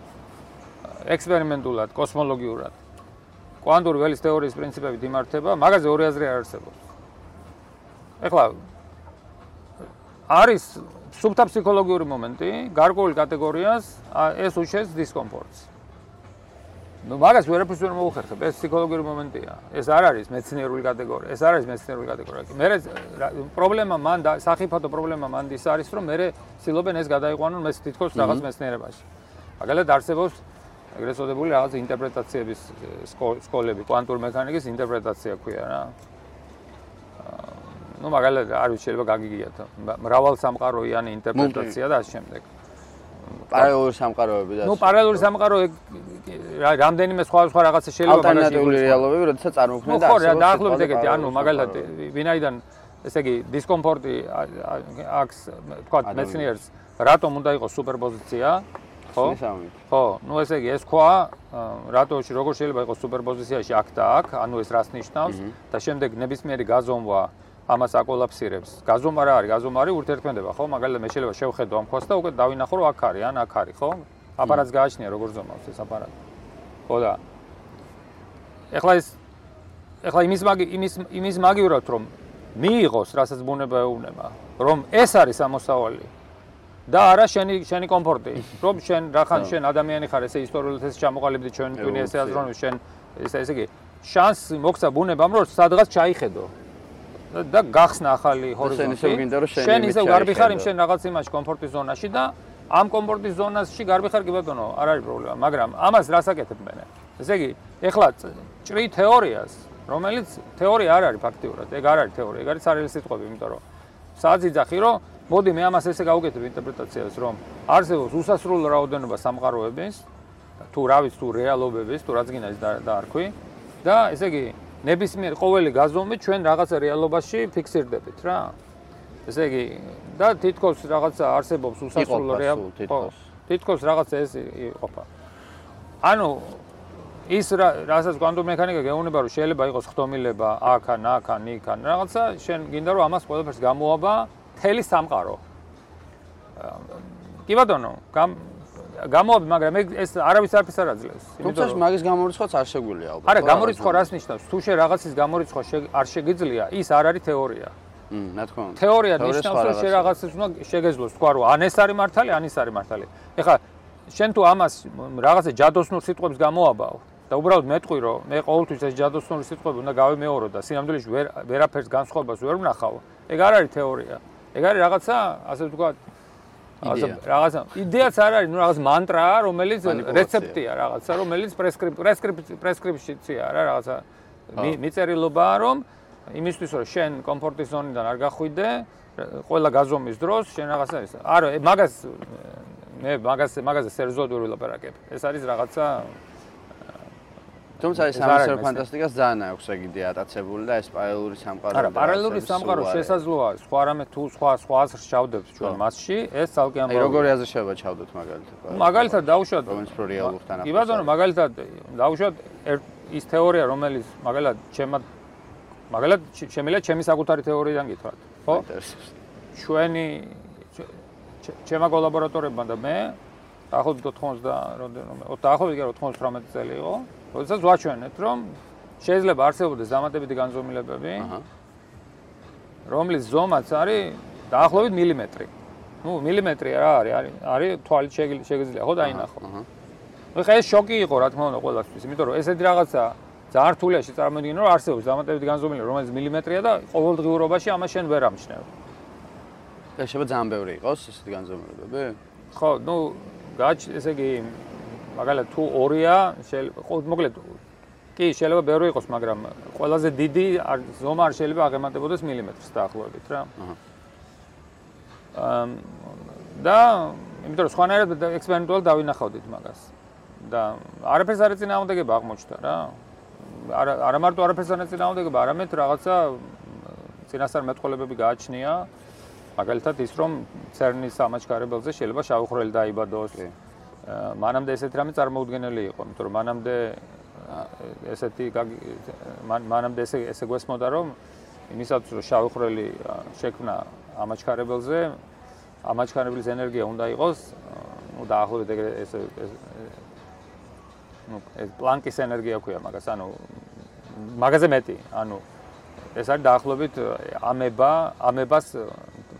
ექსპერიმენტულად კოსმოლოგიურად კვანტური ველის თეორიის პრინციპებით იმართება მაგაზე ორი აზრი არ არსებობს. ეხლა არის სუბთა ფსიქოლოგიური მომენტი, გარკვეულ კატეგორიას ეს უშეს დისკომფორტს. ну მაგას ვერაფერს ვერ მოუხერხებ, ეს ფსიქოლოგიური მომენტია. ეს არ არის მეცნიერული კატეგორია, ეს არ არის მეცნიერული კატეგორია. მე პრობლემა მან და სახიფათო პრობლემა მან ის არის, რომ მე ცდილობენ ეს გადაიყვანონ მე თითქოს რაღაც მეცნიერებაში. მაგალითად არსებობს ეგრეთ წოდებული რაღაც ინტერპრეტაციების სკოლები, კვანტურ მექანიკის ინტერპრეტაცია ქვია რა. ну მაგალითად არ ვიცი შეიძლება გაგიგიათ მრავალ სამყაროიანი ინტერპრეტაცია და ასე შემდეგ პარალელური სამყაროები და ну პარალელური სამყარო რამდენიმე სხვა სხვა რაღაცა შეიძლება მაგაში ალტერნატიული რეალობები როდესაც წარმოქმნენ და ხო რა დაახლოებით ეგეთი ანუ მაგალითად ვინაიდან ესე იგი დისკომფორტი აქვს თქვა მეცნიერს რატომ უნდა იყოს სუპერპოზიცია ხო ხო ну ესე იგი ეს ყვა რატოში როგორ შეიძლება იყოს სუპერპოზიციაში აქ და აქ ანუ ეს რას ნიშნავს და შემდეგ ნებისმიერი გაზომვა ამას აკოლაფსირებს. გაზომა რა არის? გაზომა არის ურთიერთქმედება, ხო? მაგალითად მე შეიძლება შევხედო ამ ქვას და უკვე დავინახო რომ აქ არის, ან აქ არის, ხო? აპარატს გააჩნია როგორ ზომავს ეს აპარატი. ხო და ეხლა ეს ეხლა იმის მაგი იმის იმის მაგივრად რომ მიიღოს, რასაც ბუნება ეუბნება, რომ ეს არის ამოსავალი და არა შენი შენი კომფორტი. რომ შენ რახან შენ ადამიანი ხარ, ესე ისტორიულად ეს ჩამოყალიბდი ჩვენ ტვინი ესე აზროვნე შენ ესე ესე იგი შანსი მოგცა ბუნებამ რომ სადღაც ჩაიხედო. და გახსნა ახალი ჰორიზონტი. შენ ისე გარბიხარ იმ შენ რაღაც იმაში კომფორტის ზონაში და ამ კომფორტის ზონაში გარბიხარ კი ბატონო, არ არის პრობლემა, მაგრამ ამას რასაკეთებ მე? ესე იგი, ეხლა ჭრი თეორიას, რომელიც თეორია არ არის ფაქტიურად, ეგ არ არის თეორია, ეგ არის სარეალი სიტყვები, იმიტომ რომ საძიძახი რომ მოდი მე ამას ესე გავუკეთებ ინტერპრეტაციას, რომ არსებობს უსასრულო რაოდენობა სამყაროების, თუ რა ვიცი, თუ რეალობების, თუ რაც გინდა ის დაარქვი და ესე იგი ნებისმიერ ყოველი გაზომვე ჩვენ რაღაცა რეალობაში ფიქსირდებით რა. ესე იგი და თითქოს რაღაცა არსებობს უსასრულო რეალობა. ხო. თითქოს რაღაცა ეს იყოფა. ანუ ის რასაც კვანტურ მექანიკა გეუბნება რომ შეიძლება იყოს ხდომილება აქან, აქან, იქან, რაღაცა შენ გინდა რომ ამას ყველაფერს გამოაბა თელი სამყარო. კი ბატონო, გამოვაბი, მაგრამ ეს არავის არაფერს არ აძლევს. თუმცა მაგის გამორიცხვაც არ შეგვიძლია ალბათ. არა, გამორიცხვა რას ნიშნავს? თუ შე რაღაცის გამორიცხვა არ შეგიძლია, ის არ არის თეორია. მ, რა თქმა უნდა. თეორია ნიშნავს, რომ შე რაღაცის უნდა შეგეძლოს, თქვა რომ ან ეს არის მართალი, ან ის არის მართალი. ეხლა შენ თუ ამას რაღაცა ჯადოსნურ სიტყვებს გამოაბავ და უბრალოდ მეტყვი რომ მე ყოველთვის ეს ჯადოსნური სიტყვები უნდა გავემეორო და სინამდვილეში ვერ ვერაფერს განსხვავებას ვერ ვნახავ. ეგ არ არის თეორია. ეგ არის რაღაცა, ასე ვთქვათ, რაღაცა იდეაც არ არის, ნუ რაღაც მანტრაა, რომელიც რეცეპტია რაღაცა, რომელიც პრესკრიფციაა რა რაღაცა მიწერილობაა, რომ იმისთვის რომ შენ კომფორტის ზონიდან არ გახვიდე, ყველა გაზომის დროს შენ რაღაცა ის. არა, მაგას მე მაგას მაგაზე სერიოზულად ვერ ვილაპარაკებ. ეს არის რაღაცა თუმცა ეს სამსერო ფანტასტიკას ძალიან აქვს ეგიდი ატაცებული და ეს პარალელური სამყარო არა პარალელური სამყარო შესაძლოა სხვა რამე თუ სხვა სხვა აზრს ჩავდებთ ჩვენ მასში ეს ცალკე ამბავია აი როგორი აზრი შეიძლება ჩავდოთ მაგალითად? მაგალითად დავუშვათ რომელიც პრო რეალურთან ახლოს კი ბატონო მაგალითად დავუშვათ ის თეორია რომელიც მაგალითად ჩემ მაგალითად შემიძლია ჩემი საკუთარი თეორიიდან გითხრათ ხო? ჩვენი ჩემო კოლაბორატორებმა და მე დაახლოებით 90 და რამდენი დაახლოებით 98 წელი იყო როდესაც ვაჩვენეთ, რომ შეიძლება არსებობდეს დამატებითი განზომილებები, რომლის ზომაც არის დაახლოებით მილიმეტრი. ნუ მილიმეტრი რა არის? არის არის თვალით შეგიძლია ხო დაინახო. ნუ ხა ეს შოკი იყო რა თქმა უნდა ყველასთვის, იმიტომ რომ ესეთი რაღაცა ძალიან რთულიაში წარმოიდგინე რომ არსებობს დამატებითი განზომილება, რომელიც მილიმეტრია და ყოველდღიურობაში ამას შენ ვერ ამჩნევ. და შეიძლება ძალიან ბევრი იყოს ესეთი განზომილებები? ხო, ნუ გაჩ ესე იგი მაგალითად თუ 2-ია, მოკლედ კი, შეიძლება ბევრი იყოს, მაგრამ ყველაზე დიდი ზომა არ შეიძლება აღემატებოდეს მილიმეტრს დაახლოებით რა. აჰა. და იმიტომ რომ სხვანაირად ექსპერიმენტულად დავინახავდით მაგას. და არაფერს არ ეწინააღმდეგება აღმოჩნდა რა. არა არა მარტო არაფერს არ ეწინააღმდეგება, არამედ რაღაცა წინასწარ მეტყოლებები გააჩნია. მაგალითად ის რომ CERN-ის ამაჩქარებელზე შეიძლება შავხრელი დაიბადოს. კი. მანამდე ესეთ რამე წარმოუდგენელი იყო, იმიტომ რომ მანამდე ესეთი მანამდე ესე ესე გვესმოდა რომ იმისაც რომ შავხრელი შექმნა ამაჩქარებელზე ამაჩქარებლის ენერგია უნდა იყოს ну დაახლოებით ეგრე ეს ну ეს პლანკის ენერგია ქვია მაგას ანუ მაგაზე მეტი ანუ ეს არის დაახლოებით ამება ამებას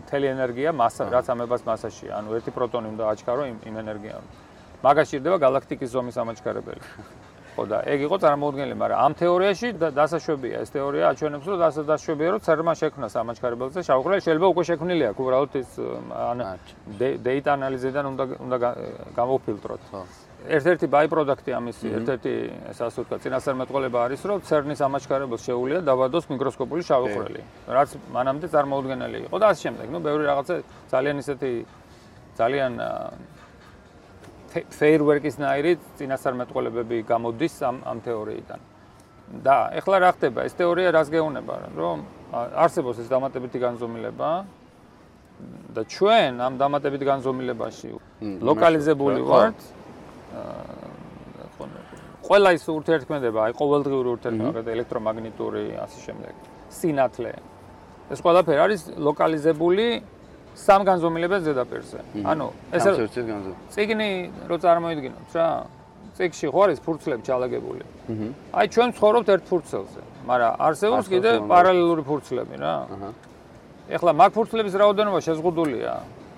მთელი ენერგია მასა რაც ამებას მასაში ანუ ერთი პროტონი უნდა აჩქარო იმ იმ ენერგიას მაგაში ირდება galaktikis ზომის ამაჩქარებელი. ხო და ეგ იყო წარმოუდგენელი, მაგრამ ამ თეორიაში დასაშვებია ეს თეორია აჩვენებს, რომ დასაშვებია, რომ CERN-მა შექმნა სამაჩქარებელზე შავხრელი, შეიძლება უკვე შექმნილი აქვს, უბრალოდ ის ან data analysis-დან უნდა უნდა გამოფილტროთ. ხო. ერთ-ერთი ბაი-პროდუქტი ამისი, ერთ-ერთი ესე ვთქვა, წინასწარმეტყველება არის, რომ CERN-ის ამაჩქარებელს შეუძლია დაბადოს მიკროსკოპული შავხრელი, რაც მანამდე წარმოუდგენელი იყო და ასე შემდეგ. ნუ ბევრი რაღაცა ძალიან ისეთი ძალიან ფეირვერკის ნაირი წინასწარმეტყველებები გამოდის ამ ამ თეორიიდან. და ეხლა რა ხდება? ეს თეორია რას გეუბნება, რომ არსებობს ეს დამატებითი განზომილება და ჩვენ ამ დამატებითი განზომილებაში ლოკალიზებული ვართ. ყველა ის ურთიერთქმედება, აი ყოველდღიური ურთიერთქმედება, ელექტრომაგნიტური, ასე შემდეგ, სინათლე. ეს ყველაფერი არის ლოკალიზებული სამ განზომილებას ზედაპირზე. ანუ ეს ციგნი რო წარმოიდგინოთ რა, ციგში ხო არის ფურცლები ჩალაგებული. აი ჩვენ ცხოვრობთ ერთ ფურცელზე, მაგრამ არსებობს კიდე პარალელური ფურცლები რა. ეხლა მაგ ფურცლების რაოდენობა შეზღუდულია,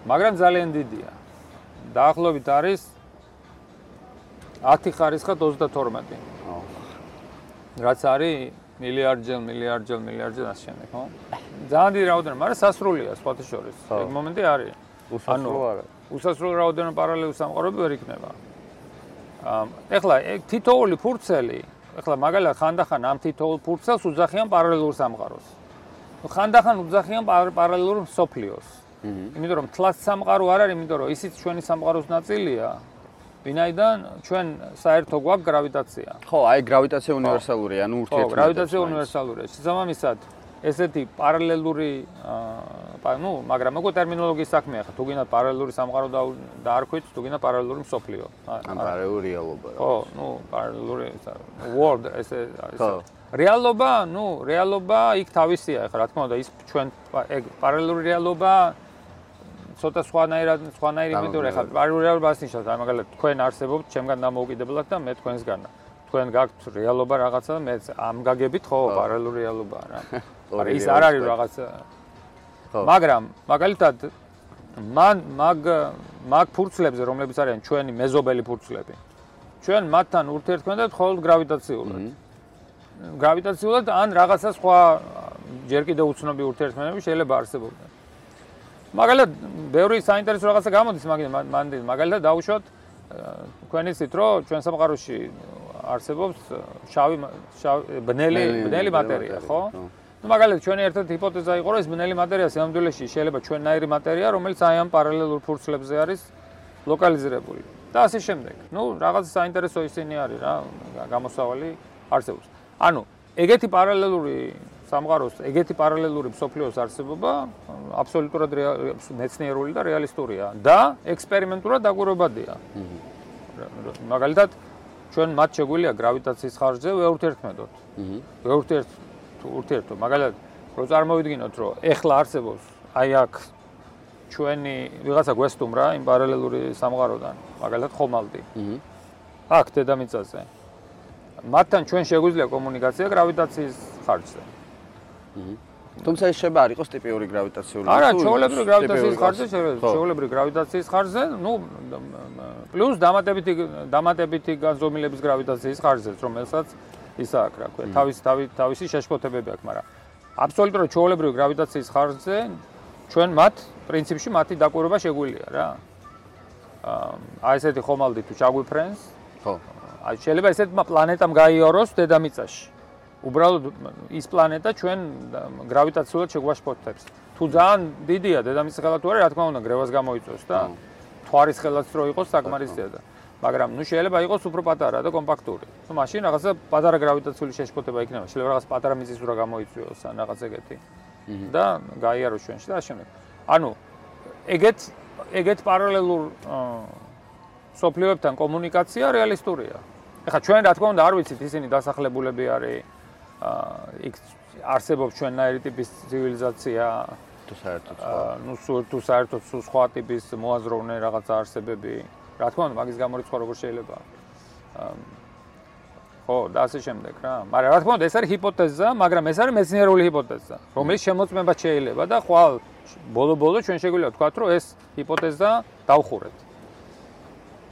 მაგრამ ძალიან დიდია. დაახლოებით არის 10 ხარისხად 32. რაც არის მილიარდჯერ, მილიარდჯერ, მილიარდჯერ ასე შემდეგ, ხო? ძალიან დიდი რაოდენობა, მაგრამ სასრულია სხვათა შორის. ეგ მომენტი არის. უსასრულო არა. უსასრულო რაოდენობა პარალელურ სამყაროები ვერ იქნება. აა ეხლა ეგ თითოეული ფურცელი, ეხლა მაგალითად ხანდახან ამ თითოეულ ფურცელს უძახიან პარალელურ სამყაროს. ხანდახან უძახიან პარალელურ სოფლიოს. იმიტომ რომ თლაც სამყარო არ არის, იმიტომ რომ ისიც ჩვენი სამყაროს ნაწილია. ვინაიდან ჩვენ საერთო გვაქვს გრავიტაცია. ხო, აი გრავიტაცია უნივერსალურია, ანუ ურთიერთობა. ხო, გრავიტაცია უნივერსალურია. შესაბამისად, ესეთი პარალელური აა ნუ, მაგრამ უკვე ტერმინოლოგიის საქმეა ხა, თუ გინდა პარალელური სამყარო დაარქვით, თუ გინდა პარალელური მსოფლიო. ან პარალელური რეალობა. ხო, ნუ პარალელური world ესე ეს რეალობა, ნუ რეალობა იქ თავისია ხა, რა თქმა უნდა, ის ჩვენ ეგ პარალელური რეალობა ცოტა სხვანაირად სხვანაირი იმიტომ ეხლა პარალელურობას ნიშნავს. აი მაგალითად თქვენ არსებობთ ჩემგან დამოუკიდებლად და მე თქვენსგან თქვენ გაქვთ რეალობა რაღაცა და მე ამ გაგებით ხო პარალელური რეალობა რა არა ის არ არის რაღაცა. ხო. მაგრამ მაგალითად მან მაგ მაგ ფურცლებზე რომლებიც არიან ჩვენი მეზობელი ფურცლები. ჩვენ მათთან ურთიერთქმედებით მხოლოდ გრავიტაციულად. გრავიტაციულად ან რაღაცა სხვა ჯერ კიდევ უცნობი ურთიერთქმედებები შეიძლება არსებობდეს მაგალითად, ბევრი საინტერესო რაღაცა გამოდის მაგალითად, მანდი მაგალითად დაუშვათ თქვენი ცით, რომ ჩვენ სამყაროში არსებობს შავი ბნელი ბნელი მატერია, ხო? ну მაგალითად ჩვენი ერთ-ერთი ჰიპოთეზა იყო რომ ეს ბნელი მატერია სამდვილეში შეიძლება ჩვენნაირი მატერია რომელიც აი ამ პარალელურ ფურცლებზე არის ლოკალიზირებული და ასე შემდეგ. ну რაღაც საინტერესო ისინი არის რა გამოსავალი არსებობს. ანუ ეგეთი პარალელური სამყაროს, ეგეთი პარალელური მსოფლიოს არსებობა აბსოლუტურად მეცნიერული და რეალისტურია და ექსპერიმენტულად დაგვირებადია. მაგალითად, ჩვენ მათ შეგვიძლია გრავიტაციის ხარჯზე ვეურთერთმედოთ. ვეურთერთ ურთერთო, მაგალითად, რო წარმოვიდგინოთ, რომ ეხლა არსებობს აი აქ ჩვენი ვიღაცა გვესტუმრა იმ პარალელური სამყაროდან, მაგალითად ხომალდი. აქ დედამიწაზე. მათთან ჩვენ შეგვიძლია კომუნიკაცია გრავიტაციის ხარჯზე. თუმცა ეს შეიძლება არ იყოს ტიპიური გრავიტაციული. არა, ჩვეულებრივი გრავიტაციის ხარჯზე ჩვეულებრივი გრავიტაციის ხარჯზე, ну, პლუს დამატებითი დამატებითი განზომილების გრავიტაციის ხარჯზეც, რომელსაც ისა აქ რა ქვია, თავის თავი თავისი შეშფოთებები აქვს, მაგრამ აბსოლუტურად ჩვეულებრივი გრავიტაციის ხარჯზე ჩვენ მათ პრინციპში მათი დაკვირვება შეგვიძლია რა. აა ესეთი ხომალდი თუ ჩაგვიფრენს, ხო. აი შეიძლება ესეთმა პლანეტამ გაიაროს დედამიწაში. უბრალოდ ის პლანეტა ჩვენ გრავიტაციულად შეგვაშფოთებს. თუ ძალიან დიდია დედამიწის ხელა თუ არა, რა თქმა უნდა, გრევას გამოიწვევს და თვარის ხელაც რო იყოს საკმარისია და მაგრამ ნუ შეიძლება იყოს უფრო პატარა და კომპაქტური. თუ მაშინ რაღაცა პატარა გრავიტაციული შეშფოთება იქნება, შეიძლება რაღაც პატარა მიწის ურა გამოიწვიოს ან რაღაც ეგეთი. და გაიაროს ჩვენში და ამავდროულად. ანუ ეგეთ ეგეთ პარალელურ სოფლიოებთან კომუნიკაცია რეალისტურია. ეხლა ჩვენ რა თქმა უნდა არ ვიცით ისინი დასახლებულები არის იქ არსებობს ჩვენნაირი ტიპის ცივილიზაცია. თუ საერთოდ სხვა. ნუ თუ საერთოდ სხვა ტიპის მოაზროვნე რაღაც არსებები. რა თქმა უნდა მაგის გამორიცხვა როგორ შეიძლება. ხო და ასე შემდეგ რა. მაგრამ რა თქმა უნდა ეს არის ჰიპოთეზა მაგრამ ეს არის მეცნიერული ჰიპოთეზა რომელიც შემოწმება შეიძლება და ხვალ ბოლო-ბოლო ჩვენ შეგვიძლია ვთქვა რომ ეს ჰიპოთეზა დავხურეთ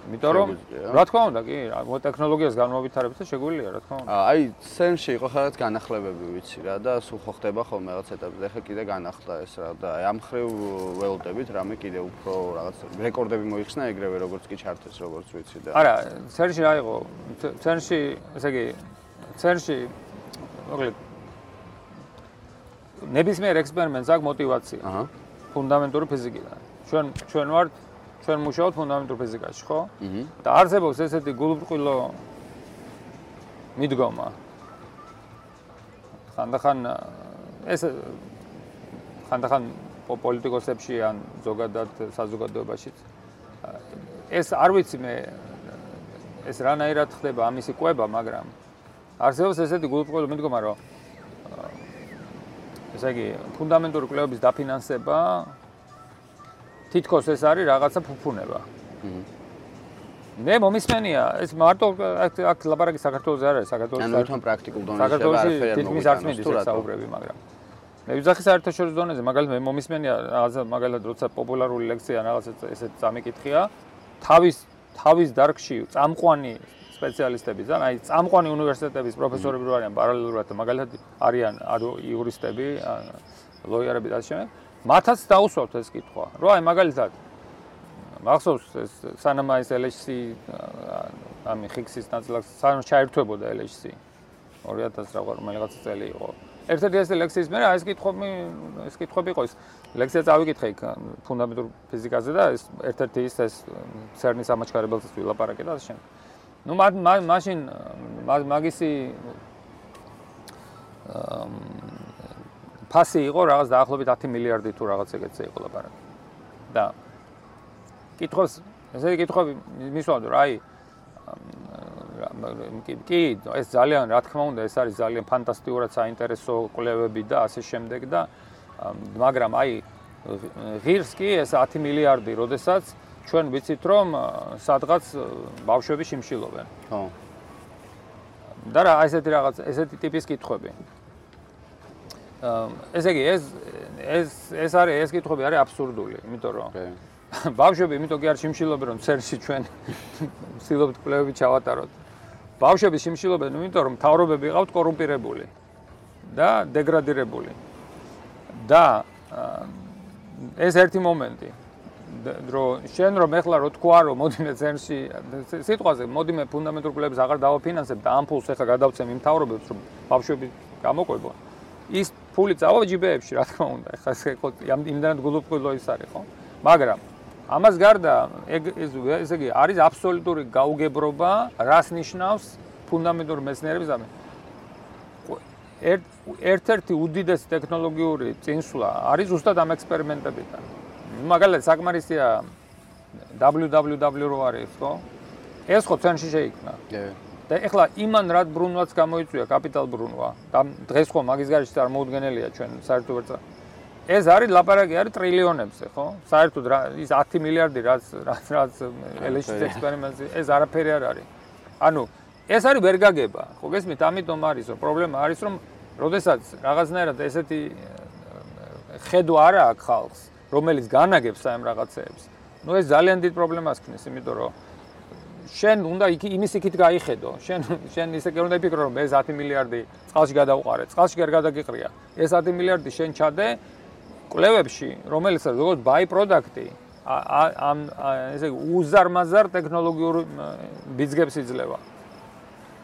იმიტომ რომ რა თქმა უნდა კი, ტექნოლოგიას განმოვითარებთ და შეგვიძლია რა თქმა უნდა. აი, სენში იყო ხარაც განახლებები ვიცი რა და სულ ხო ხდება ხოლმე რაღაც ეტაპზე, ხა კიდე განახლდა ეს რა და აი ამ ხრივ ველოდებით რამე კიდე უფრო რაღაც რეკორდები მოიხსნა ეგრევე როგორც კი ჩართეს როგორც ვიცი და. არა, სენში რა იყო? სენში, ესე იგი, სენში მოკლედ ნებისმიერ ექსპერიმენტს აქვს мотиваცია. აჰა. ფუნდამენტური ფიზიკიდან. ჩვენ ჩვენ ვართ ჩვენ მუშაობთ ფუნდამენტურ ფიზიკაში, ხო? აჰა. და არსებობს ესეთი გულბრყვილო მიდგომა. ხანდახან ეს ხანდახან პოლიტიკოსებში ან ზოგადად საზოგადოებაში ეს არ ვიცი მე ეს რანაირად ხდება ამისი კვება, მაგრამ არსებობს ესეთი გულბრყვილო მიდგომა, რომ ესე იგი ფუნდამენტური კვლევების დაფინანსება თითქოს ეს არის რაღაცა ფუფუნება. მე მომისმენია, ეს მარტო აქ ლაბარაკი საქართველოს არ არის, საქართველოს ანუ თვითონ პრაქტიკულ დონეზე საქართველოს თითქმის არც მიდის ეს საუბრები, მაგრამ მე ვიზახი საერთაშორისო დონეზე, მაგალითად მე მომისმენია, მაგალითად როცა პოპულარული ლექცია რაღაცა ესეთ წამიკითხია, თავის თავის დარგში წამყვანი სპეციალისტები ზან, აი წამყვანი უნივერსიტეტების პროფესორები რო არიან პარალელურად, მაგალითად არიან იურისტები, ლოიარები და ასე შემდეგ. მათაც დაუსვათ ეს კითხვა. რო აი მაგალითად მახსოვს ეს სანამ აი LHC ამი ხიქსის ნაწილაკს სანამ ჩაერთვებოდა LHC 2000 რაღაც რაღაც წელი იყო. ერთ-ერთი ეს ლექსიის მე ეს კითხვები ეს კითხვები იყო ეს ლექსია წავიკითხე ფუნდამენტურ ფიზიკაზე და ეს ერთ-ერთი ის ეს CERN-ის ამაჩქარებელს ვილაპარაკე და ასე ნუ მაშინ მაგისი ფასი იყო რაღაც დაახლოებით 10 მილიარდი თუ რაღაც ეგეთზე იყო ლაპარაკი. და კითხოს, ესე კითხები მისვადო რა აი კი, ეს ძალიან რა თქმა უნდა, ეს არის ძალიან ფანტასტიკურად საინტერესო კვლევები და ასე შემდეგ და მაგრამ აი ღირს კი ეს 10 მილიარდი, როდესაც ჩვენ ვიცით რომ სადღაც ბავშვები შიმშილობენ. ხო. და რა ესეთი რაღაც, ესეთი ტიპის კითხები. ესე იგი ეს ეს ეს არის ეს კითხვები არის აბსურდული, იმიტომ რომ ბავშვები იმიტომ კი არ შიმშილობენ რომ ცერში ჩვენ ვცდილობთ კვლევები ჩავატაროთ. ბავშვები შიმშილობენ იმიტომ რომ თავრობები ყავთ კორუმპირებული და დეგრადირებული. და ეს ერთი მომენტი რომ შენ რომ ეხლა რო თქვა რომ მოდიმე ცერში სიტყვაზე მოდიმე ფუნდამენტურ კვლევებს აღარ დავაფინანსებ და ამ ფულს ეხლა გადავცემ იმ თავრობებს რომ ბავშვები გამოყვებონ. ის ფული წავა ჯიბეებში, რა თქმა უნდა. ეხლა ეს იმდანად გულუბრყვილო ის არის, ხო? მაგრამ ამას გარდა ეგ ეს ესე იგი არის აბსოლუტური გაუგებრობა, რას ნიშნავს ფუნდამენტური მეცნიერების ამე. ერთ-ერთი უდიდესი ტექნოლოგიური წინსვლა არის ზუსტად ამ ექსპერიმენტებიდან. მაგალითად, საკმარისია www რო არის, ხო? ეს ხო ცენტრში შეიქმნა. და ეხლა იმან რად ბრუნვაც გამოიწვია კაპიტალ ბრუნვა. და დღეს ხო მაგის გარშე წარმოუდგენელია ჩვენ საერთო ვერცა. ეს არის ლაპარაკი არის ტრილიონებზე, ხო? საერთოდ ის 10 მილიარდი რაც რაც ელეშის ექსპერიმენტი ეს არაფერი არ არის. ანუ ეს არის ვერ გაგება. ხო გესმით? ამიტომ არის რომ პრობლემა არის რომ როდესაც რაღაცნაირად ესეთი ხედვა არა აქვს ხალხს, რომელიც განაგებს ამ რაღაცეებს. ნუ ეს ძალიან დიდ პრობლემას ქნის, იმიტომ რომ შენ უნდა იქ იმის იქით გაიხედო. შენ შენ ისე კი უნდა იფიქრო რომ ეს 10 მილიარდი წყალში გადაუყარე. წყალში კი არ გადაგიყრია. ეს 10 მილიარდი შენ ჩადე კვლევებში, რომელიც როგორც ბაი პროდუქტი ამ ესე უზარმაზარ ტექნოლოგიურ ბიზნესებს იძლევა.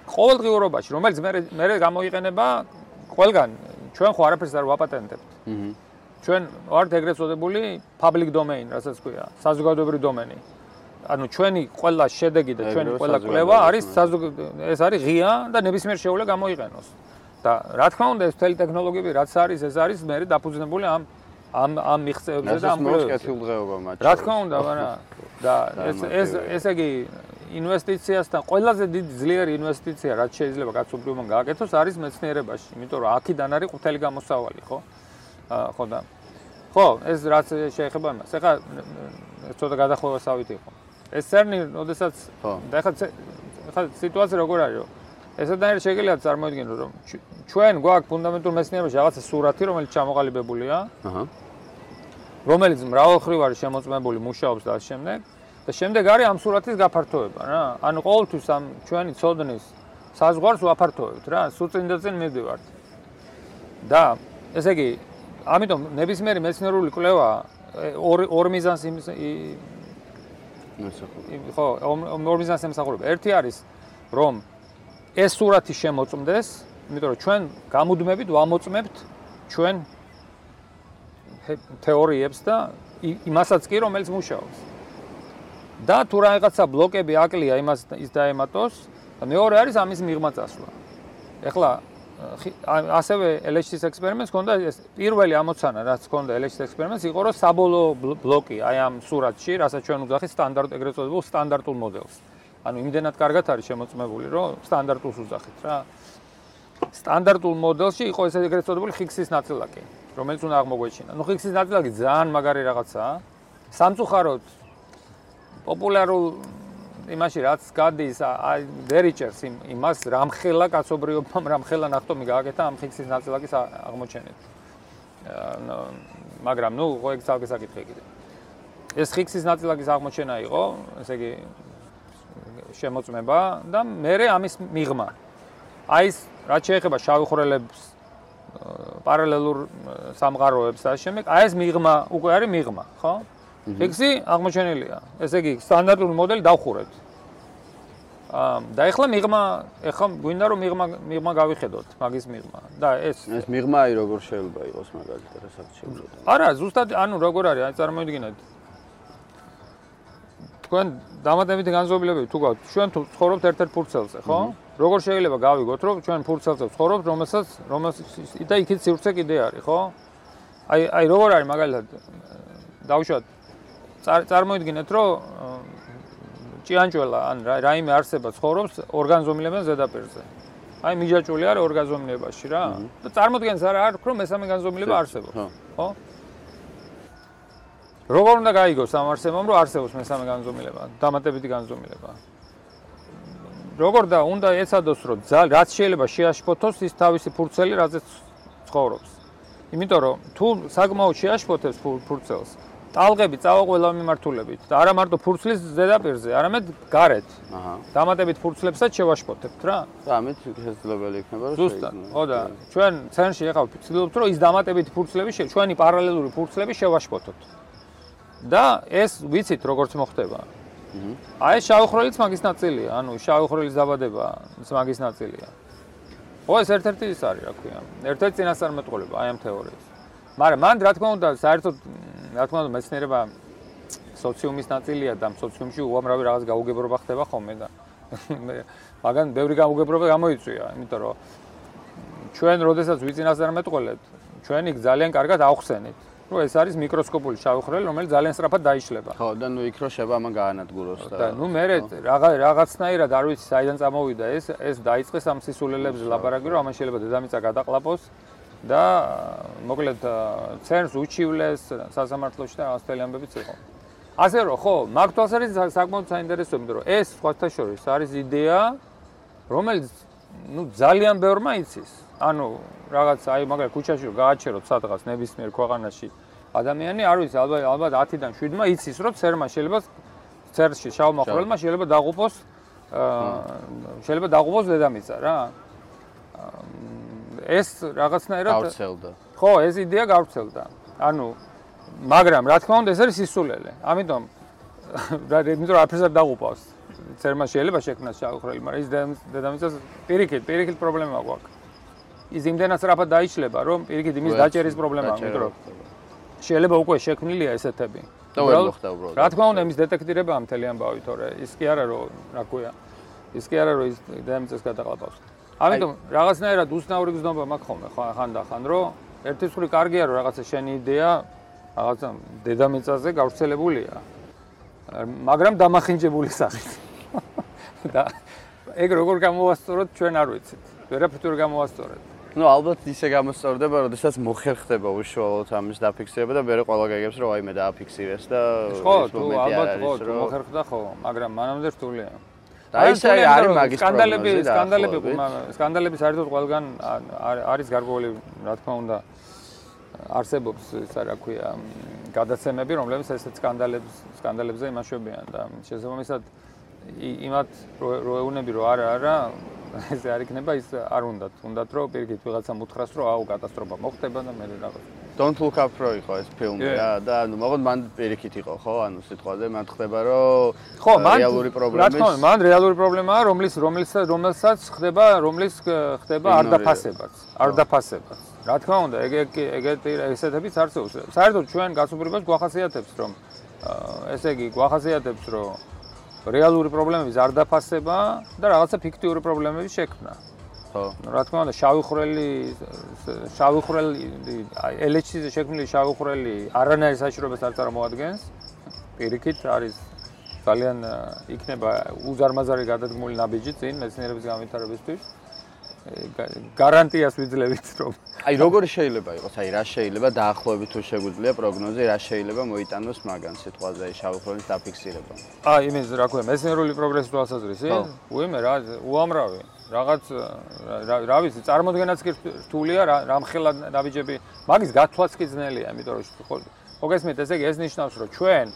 ყოველდღიურობაში, რომელიც მე მე გამოიყენება ყველგან, ჩვენ ხო არაფერს არ ვაპატენტებთ. აჰა. ჩვენ ვართ ეგრეთ წოდებული public domain, რასაც ქვია, საზოგადოებრივი დომენი. ანუ ჩვენი ყველა შედეგი და ჩვენი ყველა კვლევა არის ეს არის ღია და ნებისმიერ შეუძლია გამოიყენოს. და რა თქმა უნდა, ეს თელი ტექნოლოგიები რაც არის, ეს არის მე დაფუძნებული ამ ამ ამ მიღწევებზე და ამ კეთილდღეობა მათ. რა თქმა უნდა, მაგრამ და ეს ეს ესე იგი ინვესტიციასთან ყველაზე დიდი ძლიერი ინვესტიცია რაც შეიძლება კაცობრიობამ გააკეთოს არის მეცნიერებაში, იმიტომ რომ აქედან არის ყუთელი გამოსავალი, ხო? ხო და ხო, ეს რაც შეეხება იმას. ეხლა ცოტა გადახოვასავით იყო. ეს CERN-ი, ოდესაც და ეხლა ეხლა სიტუაცია როგორ არის, რომ ესადანერ შეიძლება წარმოიდგინო, რომ ჩვენ გვაქვს ფუნდამენტურ მეცნიერებაში რაღაცა სურათი, რომელიც ჩამოყალიბებულია. აჰა. რომელიც მრავალხრივ არის შემოწმებული, მუშაობს და ამ შემდეგ. და შემდეგ არის ამ სურათის გაფართოება რა. ანუ ყოველთვის ამ ჩვენი ცოდნის საზღვარს ვაფართოვებთ რა, სუწინ და წინ მივდივართ. და ესე იგი, ამიტომ ნებისმიერი მეცნიერული კვლევა ორ ორ მიზანს ხო, ორ მიზანს ემსახურება. ერთი არის რომ ეს სურათი შემოწმდეს, იმიტომ რომ ჩვენ გამუდმებით ვამოწმებთ ჩვენ თეორიებს და იმასაც კი რომელიც მუშაობს. და თუ რაღაცა ბლოკები აკლია იმას ის დაემატოს და მეორე არის ამის მიღმა წასვლა. ეხლა ასევე LHC-ის ექსპერიმენტს ჰქონდა ეს პირველი ამოცანა რაც ჰქონდა LHC-ის ექსპერიმენტს იყო რომ საბოლოო ბლოკი აი ამ სურათში, რასაც ჩვენ უძახით სტანდარტ ეგრეთ წოდებულ სტანდარტულ მოდელს. ანუ იმდენად კარგად არის შემოწმებული, რომ სტანდარტულს უძახით რა. სტანდარტულ მოდელში იყო ეს ეგრეთ წოდებული ხიქსის ნაწილაკი, რომელიც უნდა აღმოგვეჩინა. ნუ ხიქსის ნაწილაკი ძალიან მაგარი რაღაცაა. სამწუხაროდ პოპულარულ იმაში რაც გადის აი დერიჭერს იმას რამხელა კაცობრიობამ რამხელა ნახტომი გააკეთა ამ ხიქსის ნაწილაკის აღმოჩენით. მაგრამ ნუ ხო ეგ ძალკე საკითხი კიდე. ეს ხიქსის ნაწილაკის აღმოჩენა იყო, ესე იგი შემოწმება და მე ამის მიღმა. აი ეს რაც შეეხება შავი ხვრელებს პარალელურ სამყაროებს და შემდეგ, აი ეს მიღმა უკვე არის მიღმა, ხო? ფიქსი აღმოჩენილია. ესე იგი, სტანდარტული მოდელი დავხურეთ. აა და ეხლა მიღმა, ეხლა გვინდა რომ მიღმა მიღმა გავიხედოთ, მაგის მიღმა. და ეს ეს მიღმა აი როგორ შეიძლება იყოს მაგალითად, რასაც შეიძლება. არა, ზუსტად ანუ როგორ არის, აი წარმოიდგინეთ. თქვენ დამატებითი განზომილებები თუ გაქვთ, ჩვენ თუ ცხოვრობთ ერთ-ერთ ფურცელზე, ხო? როგორ შეიძლება გავიგოთ, რომ ჩვენ ფურცელზე ვცხოვრობთ, რომელსაც რომელსაც და იქით სივრცე კიდე არის, ხო? აი აი როგორ არის მაგალითად დავუშვათ წარმოიდგინეთ, რომ ჭიანჭველა ან რაიმე არსება ცხოვრობს ორგანიზმებიან ზედაპირზე. აი მიჯაჭვული არის ორგანიზმებაში რა. და წარმოიდგენს არა არ ვქრო მესამე განზომილება არსებობს. ხო? როგორ უნდა გაიგოს ამ არსებამ, რომ არსებობს მესამე განზომილება, დამატებითი განზომილება? როგორ და უნდა ეცადოს, რომ ძალ რაც შეიძლება შეაშფოთოს ის თავისი ფურცელი, რაზეც ცხოვრობს. იმიტომ რომ თუ საკმაოდ შეაშფოთებს ფურცელს, ტალღები წავა ყველა მიმართულებით და არა მარტო ფურცლის ზედაპირზე, არამედ გარეთ. აჰა. დამატებით ფურცლებსაც შევაშფოთებთ რა. და ამით შესაძლებელი იქნება რომ ზუსტად. ხო და ჩვენ ცენტრში ახლა ვცდილობთ რომ ის დამატებით ფურცლები ჩვენი პარალელური ფურცლები შევაშფოთოთ. და ეს ვიცით როგორც მოხდება. აჰა. აი შავი ხროლიც მაგის ნაწილია, ანუ შავი ხროლის დაბადება მაგის ნაწილია. ო ეს ერთ-ერთი ის არის, რა ქვია. ერთ-ერთი წინასწარმეტყველება აი ამ თეორიის. მაგრამ მან რა თქმა უნდა საერთოდ რა თქმა უნდა მეცნიერება სოციუმის ნაწილია და სოციუმში უამრავი რაღაც გაუგებრობა ხდება ხოლმე და მაგან ბევრი გაუგებრობა გამოიწვია, იმიტომ რომ ჩვენ როდესაც ვიწინასწარმეტყველებთ, ჩვენ იქ ძალიან კარგად ავხსენით, რომ ეს არის მიკროსკოპული შავი ხვრელი, რომელიც ძალიან სწრაფად დაიშლება. ხო, და ნუ იქ რო შევა ამან გაანადგუროს და და ნუ მე რაღა რაღაცნაირად არ ვიცი საიდან წამოვიდა ეს, ეს დაიწყეს ამ სისულელებზე ლაპარაკი, რომ ამან შეიძლება დედამიწა გადაყლაპოს და მოკლედ ცერნს უჩივლეს სასამართლოში და რაღაც თელი ამბებიც იყო. ასე რომ ხო, მაგ თვალსაზრისით საკმაოდ საინტერესოა, იმიტომ რომ ეს სხვათა შორის არის იდეა, რომელიც ну ძალიან ბევრმა იცის. ანუ რაღაც აი მაგალითად ქუჩაში გააჩეროთ სადღაც ნებისმიერ ქვეყანაში ადამიანი არ ვიცი ალბათ ალბათ 10-დან 7-მა იცის რომ ცერმა შეიძლება ცერში შავმა ხვრელმა შეიძლება დაღუპოს აა შეიძლება დაღუპოს დედამიწა რა. ეს რაღაცნაირად გავრცელდა. ხო, ეს იდეა გავრცელდა. ანუ მაგრამ რა თქმა უნდა ეს არის სისულელე. ამიტომ რა იმიტომ აფერს არ დაღუპავს. ცერმა შეიძლება შექმნას შავხრელი, მაგრამ ის დედამიწას პირიქით, პირიქით პრობლემა გვაქვს. ის იმდენად სწრაფად დაიშლება, რომ პირიქით იმის დაჭერის პრობლემაა, რომ შეიძლება უკვე შექმნილია ესეთები. და ვერ მოხდა უბრალოდ. რა თქმა უნდა, იმის დეტექტირებაა მთელი ამბავი, თორე ის კი არა რომ რა ქვია. ის კი არა რომ ის დედამიწას გადაყლაპავს. ამიტომ რაღაცნაირად უსნაური გზნობა მაქვს ხოლმე ხან და ხან რომ ერთის ხრი კარგია რომ რაღაცა შენი იდეა რაღაცა დედამიწაზე გავრცელებულია. მაგრამ დამახინჯებული სახით. და ეგ როგორ გამოვასწოროთ ჩვენ არ ვიცით. ვერაფერ თუ გამოვასწორეთ. ну ალბათ ისე გამოსწორდება, როდესაც მოხერხდება უშუალოდ ამის დაფიქსირება და მეორე ყველა გეგებს რომ აი მე დააფიქსირეს და ხო, თუ ალბათ ხო, მოხერხდა ხო, მაგრამ მანამდე რთულია. და ის არის მაგის სკანდალები, სკანდალები, სკანდალები საერთოდ ყველგან არის გარკვეული, რა თქმა უნდა, არსებობს ისა რა ქვია, გადაცემები, რომლებიც ესეთ სკანდალებს, სკანდალებზე იმაშვებიან და შესაბამისად იმათ როეუნები რო არა არა ესე არ იქნება ის არ უნდათ. უნდათ რომ პირიქით ვიღაცამ უთხრას რომ აუ კატასტროფა მოხდება და მე რაღაც Don't look up რო იყო ეს ფილმი რა და ანუ მაგოდ მან პირიქით იყო ხო? ანუ სიტყვაზე მან ხდება რომ ხო მან რეალური პრობლემა რა თქმა უნდა მან რეალური პრობლემაა რომლის რომლის რომელსაც ხდება რომლის ხდება არ დაფასებაც არ დაფასებაც. რა თქმა უნდა ეგ ეგეთი ესეთებიც არსებობს საერთოდ ჩვენ გასუბრებას გვახასიათებს რომ ესე იგი გვახასიათებს რომ რეალური პრობლემების არ დაფასება და რაღაცა ფიქტიური პრობლემების შექმნა. ხო. რა თქმა უნდა, შავი ხვრელი შავი ხვრელი ელეჩის შექმნილი შავი ხვრელი არანაირ საშუალებას არ წარმოადგენს. პირიქით არის ძალიან იქნება უზარმაზარი გადადგმული ნაბიჯი წინ მეცნიერების განვითარებისთვის. გარანტიას ვიძლევით რომ აი როგორი შეიძლება იყოს აი რა შეიძლება დაახლოებით თუ შეგვიძლია პროგნოზი რა შეიძლება მოიტანოს მაგან სიტყვაზე აი შავი ხრონის დაფიქსირება აი იმის რა ქვია მეცნიერული პროგრესის თვალსაზრისით უიმე რა უამრავი რაღაც რა ვიცი წარმოდგენაც კი რთულია რამხელა ნაბიჯები მაგის გათვლაც კი ძნელია იმიტომ რომ მოგესმით ესე იგი ეს ნიშნავს რომ ჩვენ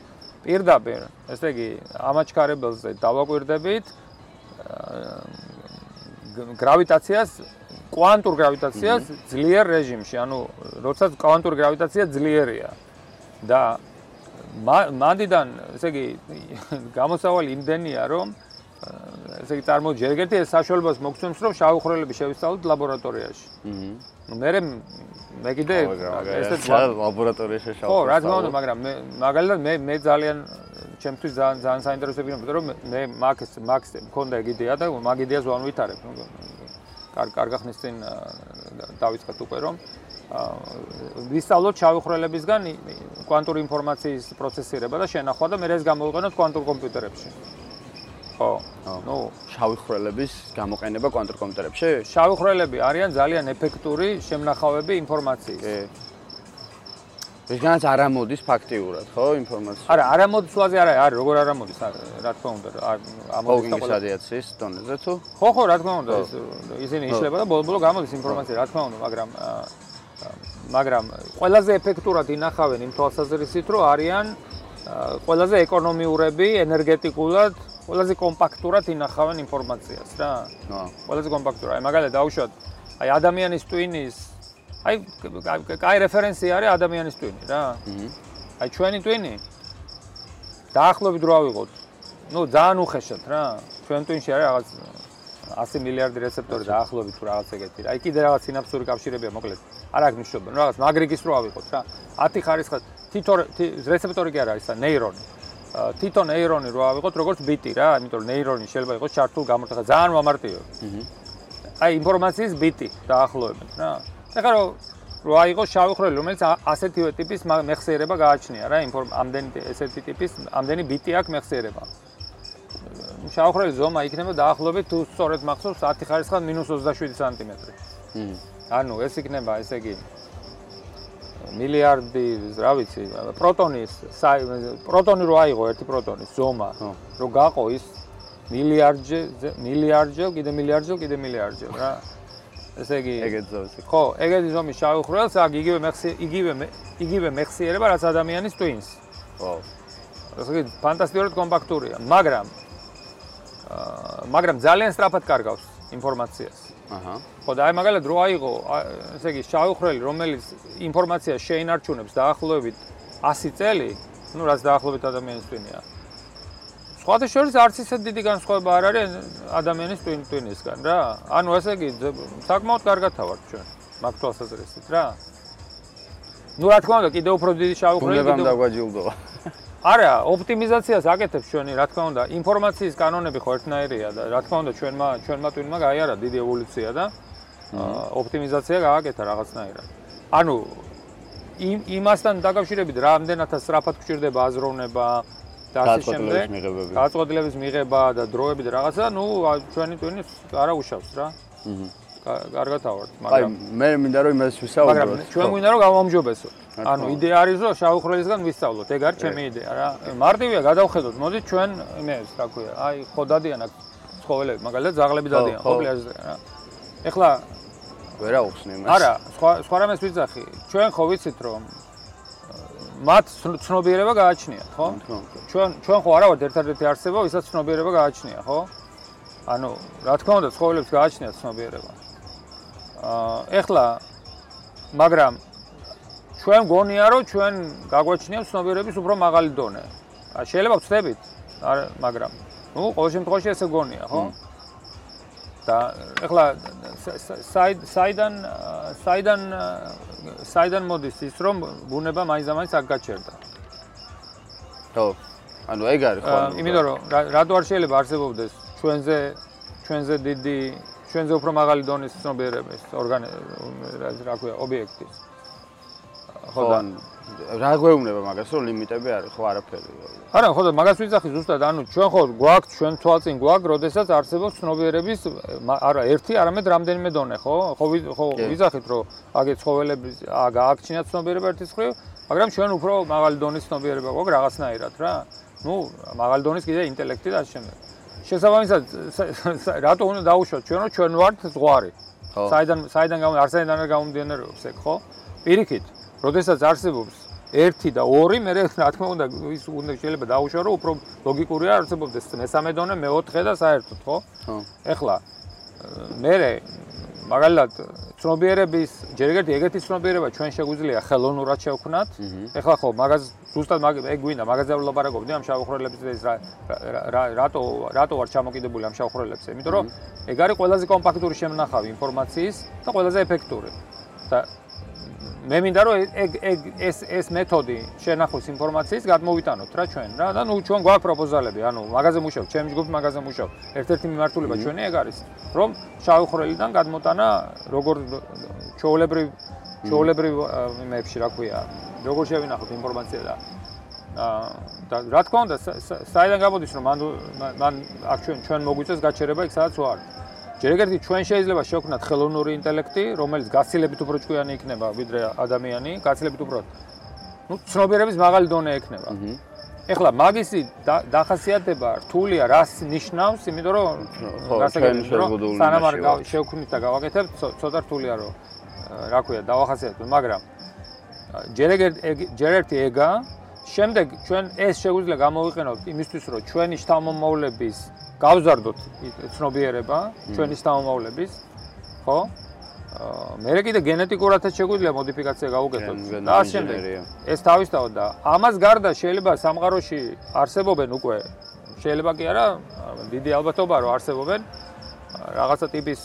პირდაპირ ესე იგი ამაჩქარებელზე დავაკვირდებით გრავიტაციას კვანტურ გრავიტაციას ძლიერ რეჟიმში, ანუ როდესაც კვანტური გრავიტაცია ძლიერია და მანდიდან, ესე იგი, გამოსავალი იმდენია, რომ ესე იგი წარმოიდგინე, ეგეთი ეს საშუალებას მოგცემს, რომ შავი ხრელები შევისწავლოთ ლაბორატორიაში. აჰა. მე მე კიდე ესეც ლაბორატორიაში შავი. ხო, რა თქმა უნდა, მაგრამ მე მაგალითად მე მე ძალიან ჩემთვის ძალიან ძალიან საინტერესო იქნება, რომ მე მაქს მაქს მქონდა ეგ იდეა და მაგ იდეას ვანვითარებ. კარგ კარგ ხნის წინ დავიწყეთ უკვე რომ ვისწავლოთ შავი ხრელებისგან კვანტური ინფორმაციის პროცესირება და შენახვა და მე ეს გამოვიყენოთ კვანტურ კომპიუტერებში. ხო. ნუ შავი ხრელების გამოყენება კვანტურ კომპიუტერებში? შავი ხრელები არიან ძალიან ეფექტური შემნახავები ინფორმაციის. კი. ეს განაც არ ამოდის ფაქტიურად, ხო, ინფორმაცია? არა, არ ამოდის სულაზე არა, არის, როგორ არ ამოდის, რა თქმა უნდა, ამოდის რადიაციის დონეზე თუ? ხო, ხო, რა თქმა უნდა, ისინი იშლება და ბოლო-ბოლო გამოდის ინფორმაცია, რა თქმა უნდა, მაგრამ მაგრამ ყველაზე ეფექტურად ინახავენ იმ თვალსაზრისით, რომ არიან ყველაზე ეკონომიურები, ენერგეტიკულად, ყველაზე კომპაქტურად ინახავენ ინფორმაციას რა. ხო. ყველაზე კომპაქტურად. აი მაგალითად დაუშვათ, აი ადამიანის ტვინის აი კაი რეფერენსი არის ადამიანის ტვინი რა. აი ჩვენი ტვინი დაახლოებით რო ავიღოთ. ნუ ძალიან უხეშად რა. ჩვენ ტვინში არის რაღაც 100 მილიარდი რეცეპტორი დაახლოებით თუ რაღაც ეგეთი. აი კიდე რაღაც სინაფსური კავშირებია მოკლედ. არ აქვს მნიშვნელობა. ნუ რაღაც მაგრიგის რო ავიღოთ რა. 10 ხარისხის თითო რეცეპტორი კი არა ისა ნეირონი. თითო ნეირონი რო ავიღოთ როგორც ბიტი რა, იმიტომ რომ ნეირონი შეიძლება იყოს ჩართულ გამორთება ძალიან მომარტივი. აჰა. აი ინფორმაციის ბიტი დაახლოებით რა. ეხლა რო რო აიღო შავი ხრელი, რომელიც ასეთივე ტიპის მეხსიერება გააჩნია რა, ამდენი ესეთი ტიპის ამდენი ბიტი აქვს მეხსიერება. შავი ხრელი ზომა იქნება დაახლოებით თუ სწორედ მახსოვს 10 ხარისხად -27 სანტიმეტრი. ჰმ. ანუ ეს იქნება ესე იგი მილიარდი, რა ვიცი, პროტონის, პროტონი რო აიღო ერთი პროტონის ზომა, რო გაყო ის მილიარდჯე, მილიარდჯე, კიდე მილიარდჯე, კიდე მილიარდჯე, რა. ესე იგი ეგეთ ზომის. ხო, ეგეთი ზომის შავი ხრელს აქ იგივე მეხსი იგივე იგივე მეხსიერება რაც ადამიანის twins. ხო. ესე იგი ფანტასტიკურად კომპაქტურია, მაგრამ აა მაგრამ ძალიან სწრაფად კარგავს ინფორმაციას. აჰა. ხო და აი მაგალითად რო აიღო, ესე იგი შავი ხრელი, რომელიც ინფორმაციას შეინარჩუნებს დაახლოებით 100 წელი, ну რაც დაახლოებით ადამიანის twin-ია. სხვათა შორის არც ისე დიდი განსხვავება არ არის ადამიანის twin twin-ისგან რა. ანუ ესე იგი საკმაოდ კარგად ავართ ჩვენ მაგ თვალსაზრისით რა. ну რა თქმა უნდა კიდევ უფრო დიდი შავი ხრელი კიდევ უნდა დაგვაჯილდოა. არა, ოპტიმიზაციას აკეთებ ჩვენი, რა თქმა უნდა, ინფორმაციის კანონები ხო ერთნაირია და რა თქმა უნდა ჩვენმა ჩვენმა twin-მა გაიარა დიდი ევოლუცია და ოპტიმიზაცია გააკეთა რაღაცნაირად. ანუ იმ იმასთან დაკავშირებით რამდენადაც სწრაფად გჭირდება აზროვნება, და ასე შემდეგ გაწყვეტილების მიღება და დროები და რაღაცა, ნუ ჩვენი ტვინის არა უშავს რა. აჰა. კარგად ავართ, მაგრამ აი მე მინდა რომ იმას ვისაუბროთ. მაგრამ ჩვენ მინდა რომ გავამჯობესოთ. ანუ იდეა არის რომ შავხრელისგან ვისწავლოთ. ეგ არის ჩემი იდეა რა. მარტივია გადავხედოთ. მოდით ჩვენ მე რა ქვია, აი ხო დადიან აქ ცხოველები, მაგალითად ზაღლები დადიან, ხო პლაჟზე რა. ეხლა ვერა უხსნი მას. არა, სხვა სხვა რამეს ვიძახი. ჩვენ ხო ვიცით რომ მათ ცნობიერება გააჩნიათ, ხო? ჩვენ ჩვენ ხო არა ვართ ერთადერთი არსება, ვისაც ცნობიერება გააჩნია, ხო? ანუ, რა თქმა უნდა, ცხოველებს გააჩნიათ ცნობიერება. აა, ეხლა მაგრამ ჩვენ გონია, რომ ჩვენ გაგვაჩნია ცნობიერების უფრო მაღალი დონე. აა, შეიძლება ვწდებით, არა, მაგრამ ნუ ყოველ შემთხვევაში ესე გონია, ხო? და ეხლა საიდან საიდან საიდან მოდის ის რომ ბუნება მაინც-მაინც აქ გაჩერდა. ხო. ანუ ეგ არის ხო? იმიტომ რომ რატო არ შეიძლება არსებობდეს ჩვენზე ჩვენზე დიდი ჩვენზე უფრო მაღალი დონის ცნობიერების ორგანო რა ქვია ობიექტის. ხო და რა გვეუბნება მაგას რომ ლიმიტები არის ხო არაფერი არა ხო და მაგას ვიძახი ზუსტად ანუ ჩვენ ხო გვაქვს ჩვენ თვალწინ გვაქვს როდესაც არსებობს ცნობიერების არა ერთი არამედ რამდენიმე დონე ხო? ხო ხო ვიძახით რომ აგე ცხოველები გააქჩინათ ცნობიერება ერთის ხრი მაგრამ ჩვენ უფრო მაღალი დონის ცნობიერება გვაქვს რაღაცნაირად რა. ну მაღალი დონის კიდე ინტელექტი და შემდეგ. შესაბამისად რატო უნდა დაუშვათ? ჩვენ რომ ჩვენ ვართ ზღვარი. საიდან საიდან გამო არსენიდან არ გამომდინარეობს ეგ ხო? პირიქით როდესაც არსებობს 1 და 2, მე რა თქმა უნდა ის უნდა შეიძლება დაუშვა რომ უფრო ლოგიკურია არსებობდეს მესამე დონე, მეოთხე და საერთოდ, ხო? ხო. ეხლა მე მაგალითად ცნობიერების ჯერ ერთი ეგეთი ცნობიერება ჩვენ შეგვიძლია ხელოვნურად შევქნათ. ეხლა ხო, მაგას ზუსტად მაგ ეგ გვინდა, მაგაზე არ ვლაპარაკობდი ამ შავხრელების ეს რა რატო რატო ვარ ჩამოკიდებული ამ შავხრელებზე? იმიტომ რომ ეგ არის ყველაზე კომპაქტური შემნახავი ინფორმაციის და ყველაზე ეფექტური. და მე მინდა რომ ეგ ეგ ეს ეს მეთოდი შენახოს ინფორმაციის გადმოვიტანოთ რა ჩვენ რა. და ნუ ჩვენ გვაქვს პროპოზალები ანუ მაგაზე მუშაობ ჩემი ჯგუფი მაგაზე მუშაობ ერთ-ერთი მიმართულება ჩვენი ეგ არის რომ შავი ხრელიდან გადმოტანა როგორ ჩაოლებრივ ჩაოლებრივ იმებში რა ქვია როგორ შევინახოთ ინფორმაცია და და რა თქმა უნდა საიდან გამოდის რომ მან მან აქ ჩვენ ჩვენ მოგვიწეს გაჩერება იქ სადაც ვარ ჯერ ეგეთი ჩვენ შეიძლება შევქნათ ხელოვნური ინტელექტი, რომელიც გაცილებით უფრო ჭკვიანი იქნება ვიდრე ადამიანი, გაცილებით უფრო ну ცნობიერების მაღალი დონე ექნება. ეხლა მაგისი დახასიათება რთულია, რას ნიშნავს, იმიტომ რომ გასაგებია რომ სანამ არ შევქნით და გავაკეთებ, ცოტა რთულია რომ რა ქვია, დავახასიათებ, მაგრამ ჯერ ეგ ჯერ ერთი ეგა, შემდეგ ჩვენ ეს შეგვიძლია გამოვიყენოთ იმისთვის, რომ ჩვენი შთამომავლების გავზარდოთ ცნობიერება ჩვენი სტამომავლების ხო? აა მე კიდე გენეტიკურადაც შეგვიძლია მოდიფიკაცია გავუკეთოთ. და ამ შემდეგ. ეს თავისთავად და ამას გარდა შეიძლება სამყაროში არსებობენ უკვე. შეიძლება კი არა დიდი ალბათობა რომ არსებობენ. რაღაცა ტიპის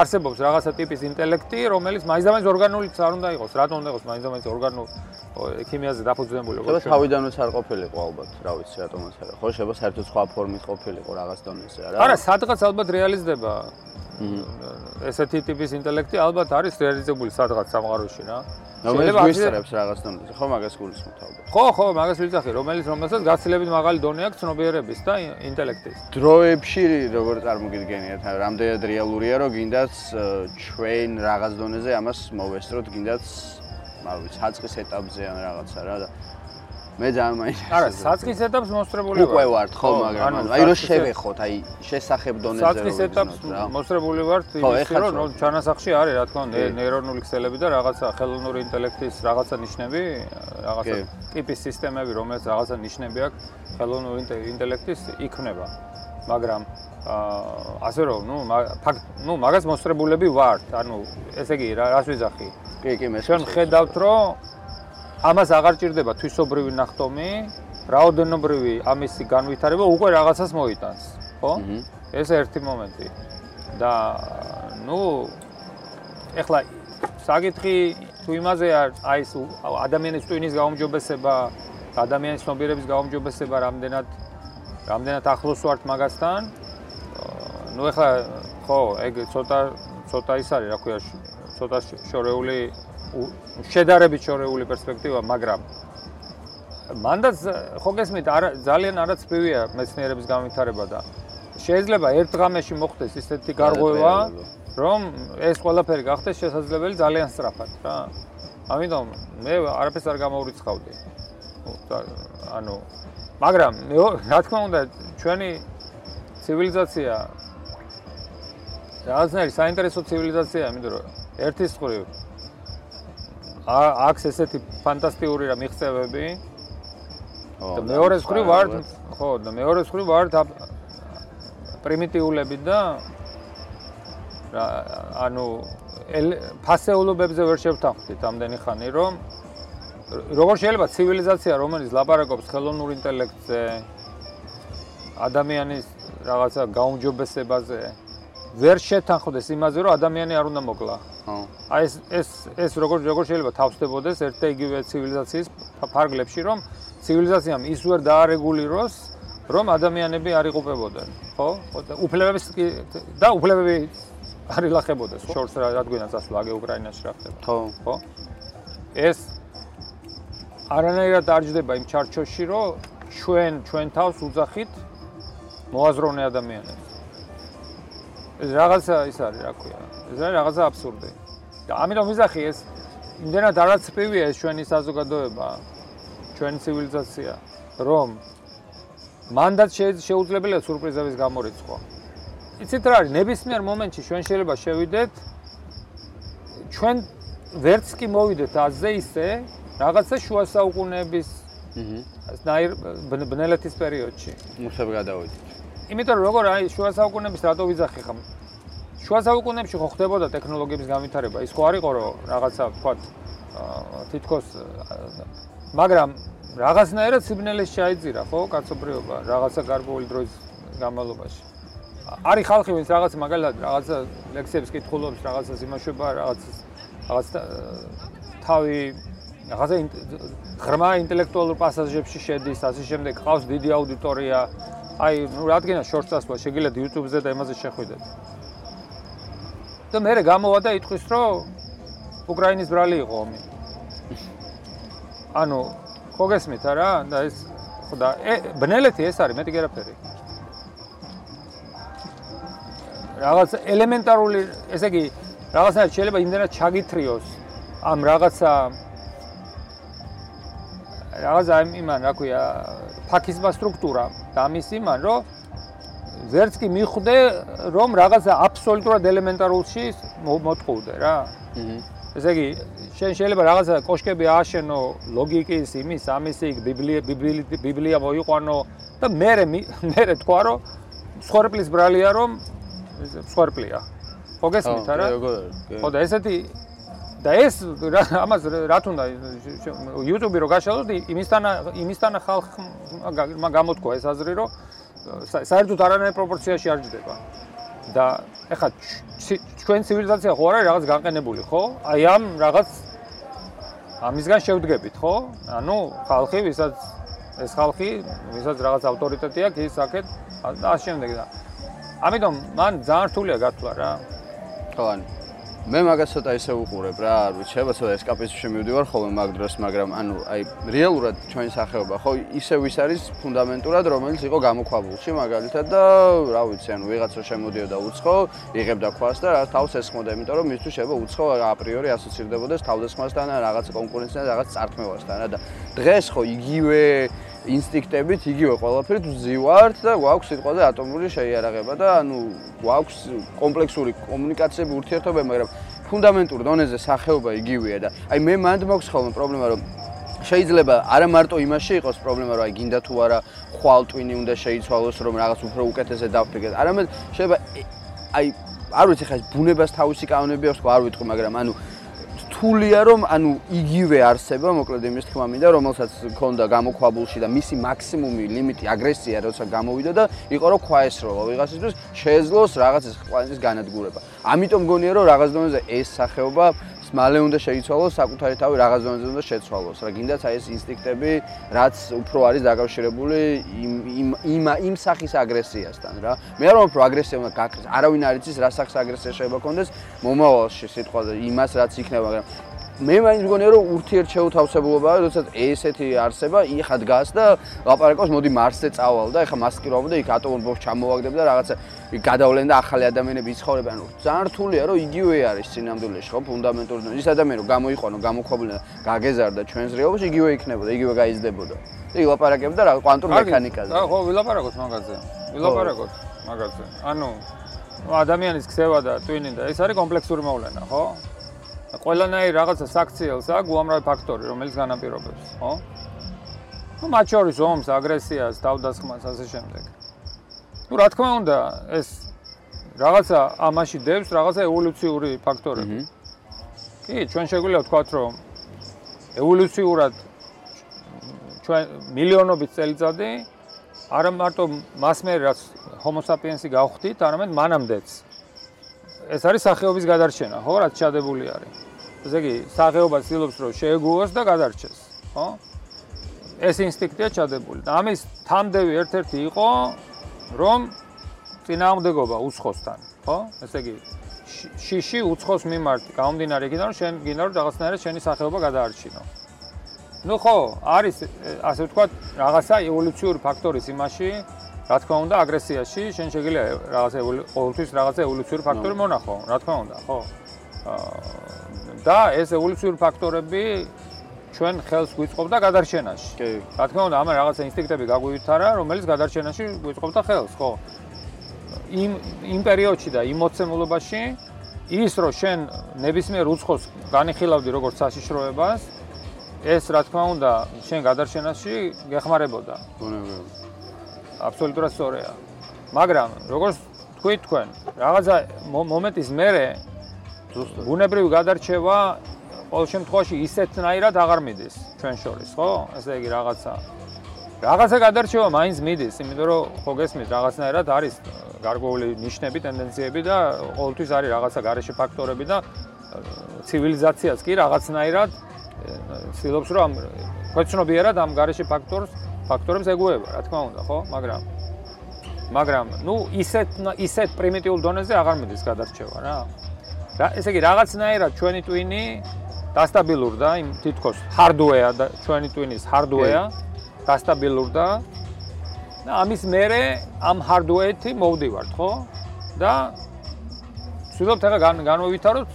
არსებობს რაღაცა ტიპის ინტელექტი, რომელიც მაინც-მაინც ორგანულიც არ უნდა იყოს. რატომ უნდა იყოს მაინც-მაინც ორგანულ ქიმიაზე დაფუძნებული როგორ შეიძლება თავიდანვე არ ყოფილიყო ალბათ, რა ვიცი, რატომაც არა. ხო, შეიძლება საერთოდ სხვა ფორმით ყოფილიყო რაღაც დონეზე, არა? არა, სადღაც ალბათ რეალიზდება. ესეთი ტიპის ინტელექტი ალბათ არის რეალიზებული სადღაც სამყაროში რა. შეიძლება ვისწრებს რაღაც დონეზე, ხო, მაგას გულისხმობ ალბათ. ხო, ხო, მაგას ვიცახი, რომელიც რომელსაც გაცილებით მაღალი დონე აქვს ცნობიერების და ინტელექტის. დროებში როგორ წარმოგიდგენიათ, რამდენად რეალურია, რომ გინდაც ჩვენ რაღაც დონეზე ამას მოვესწროთ, გინდაც მაგრამ საწყის ეტაპზე ან რაღაცა რა და მე ძალიან მაინტერესებს. არა, საწყის ეტაპს მოსწრებული ვარ. უკვე ვართ ხო, მაგრამ აი რომ შევეხოთ, აი შესახებ დონეზე რომ საწყის ეტაპს მოსწრებული ვართ, ის რომ ჩანასახში არის რა თქმა უნდა ნეირონული ქსელები და რაღაცა ხელოვნური ინტელექტის რაღაცა ნიშნები, რაღაცა ტიპის სისტემები, რომელიც რაღაცა ნიშნები აქვს ხელოვნური ინტელექტის იქნება. მაგრამ ასე რომ, ნუ ფაქტ, ნუ მაგას მოსწრებულები ვართ, ანუ ესე იგი, რას ვიზახი? კი, კი, მე ჩვენ ხედავთ, რომ ამას აღარ ჭირდება თვისობრივი ნახტომი, რაოდენობრივი ამისი განვითარება უკვე რაღაცას მოიტანს, ხო? ეს ერთი მომენტი. და ნუ ეხლა საკითხი თუ იმაზეა, აი ეს ადამიანის ტვინის გაუმჯობესება, ადამიანის ცნობიერების გაუმჯობესება, რამდენად რამდენად ახლოს ვართ მაგასთან? ნუ ეხლა ხო, ეგ ცოტა ცოტა ის არის, რა ქვია, ცოტა შორეული შედარებით შორეული პერსპექტივა, მაგრამ მანდაც ხო გესმით, ძალიან არაცფრივია მეცნიერების განვითარება და შეიძლება ერთ ღამეში მოხდეს ისეთი გარღვევა, რომ ეს ყველაფერი გახდეს შესაძლებელი ძალიან სწრაფად, რა. ამიტომ მე არაფერს არ გამოურიცხავდი. ანუ მაგრამ რა თქმა უნდა, ჩვენი ცივილიზაცია რაღაცნაირი საინტერესო ცივილიზაციაა, იმიტომ რომ ერთის ხრივ აქვს ესეთი ფანტასტიკური რა მიღწევები. და მეორეს ხრივ ვარ ხო, და მეორეს ხრივ ვარ პრიმიტიულები და რა ანუ ფასეულობებზე ვერ შევთანხმდით ამდენი ხანი, რომ როგორ შეიძლება ცივილიზაცია, რომელიც ლაპარაკობს ხელოვნურ ინტელექტზე, ადამიანის რაღაცა გაუმჯობესებაზე, ვერ შეთანხმდეს იმაზე, რომ ადამიანი არ უნდა მოკლა. ხო. აი ეს ეს ეს როგორ როგორ შეიძლება თავსდებოდეს ერთ და იგივე ცივილიზაციის ფარგლებში, რომ ცივილიზაციამ ის ვერ დაარეგულიროს, რომ ადამიანები არ იყופებოდნენ, ხო? უფლებების და უფლებები არ ილახებოდეს, შორს რა რადგან წასვლა აგე უკრაინაში რა ხდება. ხო. ხო? ეს არანაირად არ ჯდება იმ ჩარჩოში, რომ ჩვენ ჩვენ თავს უძახით მოაზროვნე ადამიანებს. ეს რაღაცა ის არის, რა ქვია. ეს არის რაღაცა აბსურდი. და ამიტომ ვიზახი ეს იმდენად არაცფივია ეს ჩვენი საზოგადოება, ჩვენი ცივილიზაცია, რომ მანდაც შეუძლებელია სურპრიზების გამორიცხვა. იცით რა არის, ნებისმიერ მომენტში ჩვენ შეიძლება შევიდეთ ჩვენ ვერც კი მოვიდეთ აზზე ისე რაღაცა შუა საუკუნეების აჰა ბნელეთის პერიოდში. მუშებ გადავიდეთ. იმიტომ რომ როგორ აი შუა საუკუნეების რატო ვიძახი ხა? შუა საუკუნეებში ხო ხდებოდა ტექნოლოგიების განვითარება. ის ხო არ იყო რომ რაღაცა თქვა თითქოს მაგრამ რაღაცნაირად სიბნელეს ჩაიძირა ხო კაცობრიობა რაღაცა გარკვეული დროის განმავლობაში. არის ხალხი ვინც რაღაც მაგალითად რაღაცა ლექსებს კითხულობს, რაღაცა იმაშובה, რაღაც რაღაც თავი რაღაცა ღრმა ინტელექტუალურ პასაჟებში შედის, ასე შემდეგ, ყავს დიდი აუდიტორია, აი, ნუ რადგან შორტ წასვლა შეგიძლიათ YouTube-ზე და იმაზე შეხვიდეთ. და მე გამოვა და იტყვის, რომ უკრაინის ბრალი იყო ომი. ანუ ხო გესმით არა? და ეს ხო და ბნელეთი ეს არის, მეტი გერაფერი. რაღაც ელემენტარული, ესე იგი, რაღაცა შეიძლება იმდენად ჩაგითრიოს ამ რაღაცა რაღაცა იმან, რა ქვია, ფაქიზმა სტრუქტურა და ამის იმან, რომ ვერც კი მიხვდე რომ რაღაცა აბსოლუტურად ელემენტარულში მოტყუდე რა. ესე იგი, შენ შეიძლება რაღაცა კოშკები ააშენო ლოგიკის იმის, ამის იქ ბიბლია ბიბლია მოიყვანო და მე მე თქვა რომ სხორპლის ბრალია რომ სხორპლია. ხო გესმით არა? ხო და ესეთი და ეს ამას რა თუნდა YouTube-ი რო გაშალოთ იმისთან იმისთან ხალხმა გამოთქვა ეს აზრი რომ საერთოდ არანაირ პროპორციაში არ ჯდება. და ეხლა ჩვენ ცივილიზაცია ხო არა რაღაც განყენებული, ხო? აი ამ რაღაც ამისგან შევდგებით, ხო? ანუ ხალხი, ვისაც ეს ხალხი, ვისაც რაღაც ავტორიტეტი აქვს, ის აქეთ და ამ შემდეგ და ამიტომ მან ძალიან რთულია გათვლა რა. ხო, ანუ მე მაგას ცოტა ისე უყურებ რა, არ ვიცი, შეიძლება ცოტა ესკაპიზმში მივდივარ ხოლმე მაგ დროს, მაგრამ ანუ აი რეალურად ჩვენი სახეობა ხო ისე ვის არის ფუნდამენტურად, რომელიც იყო გამოქვაბულში მაგალითად და რა ვიცი, ანუ ვიღაცა შემოდიოდა უცხო, იღებდა ქვას და რა თავს ესხმოდა, იმიტომ რომ მისთვის შეიძლება უცხო აპრიორი ასოცირდებოდეს თავდასხმასთან, რაღაც კონკურენციასთან, რაღაც წარქმევასთან და დღეს ხო იგივე ინსტინქტებით იგივე ყველაფერით ვზივართ და გვაქვს სიტყვაზე ატომური შეიარაღება და ანუ გვაქვს კომპლექსური კომუნიკაციები ურთიერთობები, მაგრამ ფუნდამენტურ დონეზე სახეობა იგივეა და აი მე მანდ მაქვს ხოლმე პრობლემა რომ შეიძლება არა მარტო იმაში იყოს პრობლემა რომ აი გინდა თუ არა ხვალ ტვინი უნდა შეიცვალოს რომ რაღაც უფრო უკეთესე დავფიქრეთ. არამედ შეიძლება აი არ ვიცი ხა ეს ბუნებას თავისი კანონები აქვს არ ვიტყვი მაგრამ ანუ რთულია რომ ანუ იგივე არსება მოკლედ იმის თქმა მინდა რომელსაც ქონდა გამოქვაბულში და მისი მაქსიმუმი ლიმიტი აგრესია როცა გამოვიდა და იყო რომ ქვაესროლა ვიღაცისთვის შეეძლოს რაღაცის ყვანის განადგურება. ამიტომ მგონია რომ რაღაც დონეზე ეს სახეობა მალე უნდა შეიცვალოს საკუთარი თავი რაღაც დონეზე უნდა შეცვალოს. რა გინდათ აი ეს ინსტინქტები რაც უფრო არის დაკავშირებული იმ იმ იმ იმ სახის აგრესიასთან რა. მე არ ვამბობ რომ აგრესია უნდა გაკეთდეს არავინ არ იცის რა სახის აგრესია შეიძლება კონდეს მომავალში სიტყვაზე იმას რაც იქნება მაგრამ მე მაინც მგონია რომ ურთიერთშეუთავსებულობაა, როდესაც ესეთი არსება იხა დგას და ლაპარაკობს, მოდი მარსზე წავალ და ეხა მასკირობ და იქ ატომურ ბომბს ჩამოვაგდებ და რაღაცა გადავლენ და ახალი ადამიანები იცხოვრებიან. ანუ ძალიან რთულია რომ იგივე არის სინამდვილეში, ხო, ფუნდამენტური ის ადამიანი რომ გამოიყვანო, გამოქვაბულა და გაგეზარდა ჩვენს რეალობაში, იგივე იქნებოდა, იგივე გაიზრდებოდა. იქ ლაპარაკებდა რა კვანტურ მექანიკაზე. ხო, ვილაპარაკოთ მაგაზე. ვილაპარაკოთ მაგაზე. ანუ ადამიანის ქცევა და ტვინი და ეს არის კომპლექსური მოვლენა, ხო? ყველანაირ რაღაცა საქციელს აქვს უამრავი ფაქტორი, რომელიც განაპირობებს, ხო? ну, მათ შორის ომს, აგრესიას, თავდასხმას ასე შემდეგ. ну, რა თქმა უნდა, ეს რაღაცა ამაში დევს რაღაცა ევოლუციური ფაქტორები. კი, ჩვენ შეგვიძლია ვთქვათ, რომ ევოლუციურად ჩვენ მილიონობით წელიწადი არა მარტო მას მე რაც homo sapiens-ი გავხდით, არამედ მანამდეც. ეს არის სახეობის გადარჩენა, ხო, რაც ჩადებული არის. ესე იგი, სახეობა ცდილობს რომ შეეგუოს და გადარჩეს, ხო? ეს ინსტინქტია ჩადებული. და ამის თამდევი ერთ-ერთი იყო რომ წინააღმდეგობა უცხოსთან, ხო? ესე იგი, შიში უცხოს მიმართ გამომდინარე იქიდან რომ შენ გინდა რომ რაღაცნაირად შენი სახეობა გადაარჩინო. ну ხო, არის ასე ვთქვათ, რაღაცა ევოლუციური ფაქტორის იმაში, რა თქმა უნდა, აგრესიაში შენ შეგიძლია რაღაცა ყოველთვის რაღაცა ევოლუციური ფაქტორი მონახო, რა თქმა უნდა, ხო? და ეს ევოლუციური ფაქტორები ჩვენ ხელს გვიწყობდა გადარჩენაში. კი. რა თქმა უნდა, ამან რაღაცა ინსტინქტები გაგვივითარა, რომელიც გადარჩენაში გვიწყობდა ხელს, ხო? იმ იმ პერიოდში და იმ მოცემულობაში ის რომ შენ ნებისმიერ უცხოს განიხილავდი როგორც საშიშროებას, ეს რა თქმა უნდა, შენ გადარჩენაში გეხმარებოდა. ბუნებრივად. აბსოლუტურად სწორია. მაგრამ როგორც თქვი თქვენ, რაღაცა მომენტის მერე ზუსტად ბუნებრივი გადარჩევა ყოველ შემთხვევაში ისეთნაირად აღარ მიდის ჩვენ შორის, ხო? ესე იგი რაღაცა რაღაცა გადარჩევა მაინც მიდის, იმიტომ რომ ხო გესმის რაღაცნაირად არის გარკვეული ნიშნები, ტენდენციები და ყოველთვის არის რაღაცა გარეშე ფაქტორები და ცივილიზაციაც კი რაღაცნაირად ცდილობს რომ ქვეცნობიერად ამ გარეშე ფაქტორს ფაქტორებს ეგუება, რა თქმა უნდა, ხო? მაგრამ მაგრამ, ну, ისეთ ისეთ პრიმიტიულ დონეზე აღარ მიდის გადარჩევა რა. ესე იგი, რაღაცნაირად ჩვენი ტვინი დასტაბილურდა, იმ თითქოს hardware და ჩვენი ტვინის hardware დასტაბილურდა. და ამის მერე ამ hardware-ით მოვდივართ, ხო? და ვცდილობთ ახლა განვივითაროთ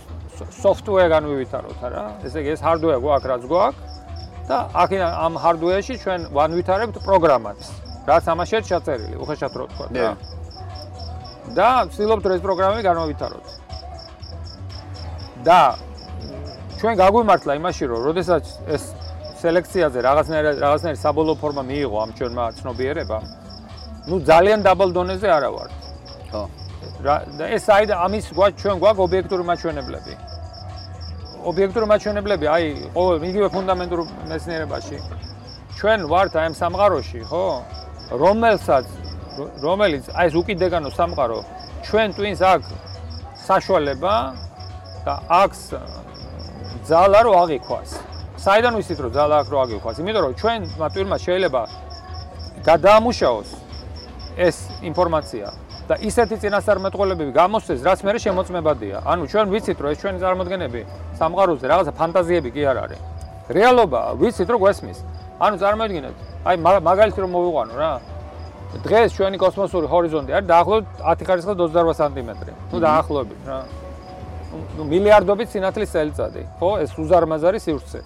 software განვივითაროთ რა. ესე იგი, ეს hardware გვაქვს, რაც გვაქვს. და აქ ამ hardware-ში ჩვენ ვანვითარებთ პროგრამას, რაც ამაშია ჩაწერილი, უხეშად რო თქვა და და ვცდილობთ ეს პროგრამები განვითაროთ. და ჩვენ გაგვიმართლა იმაში, რომ როდესაც ეს სელექციაზე რაღაცნაირ რაღაცნაირ საბოლოო ფორმა მიიღო ამ ჩვენმა ცნობიერებამ, ну ძალიან დაბალ დონეზე არა ვარ. ხო. და ეს აი ამის გვა ჩვენ გვაქვს ობიექტური მაჩვენებლები. ობიექტური მაჩვენებლები, აი, ყოველ იგივე ფუნდამენტურ მეცნიერებაში ჩვენ ვართ აი ამ სამყაროში, ხო? რომელსაც რომელიც აი ეს უკიდეგანო სამყარო ჩვენ twins აქ საშუალება და აქვს ძალა რო აღიქვას საიდან ვიცით რომ ძალა აქ რო აგიხვას? იმიტომ რომ ჩვენ მატვირმა შეიძლება გადაამუშაოს ეს ინფორმაცია და ისეთი წინასწარმეტყველებები გამოსცეს, რაც მე შემოწმებადია. ანუ ჩვენ ვიცით რომ ეს ჩვენი წარმოადგენები სამყაროზე რაღაცა ფანტაზიები კი არ არის. რეალობა ვიცით რომ გვესმის. ანუ წარმოიდგინეთ, აი მაგალითი რომ მოვიყვანო რა. დღეს ჩვენი კოსმოსური ჰორიზონტი არის დაახლოებით 10 ხარისხის 28 სანტიმეტრი. ნუ დაახლოებით რა. ნუ მილიარდობით სინათლის წელიწადი, ხო? ეს უზარმაზარი სივრცე.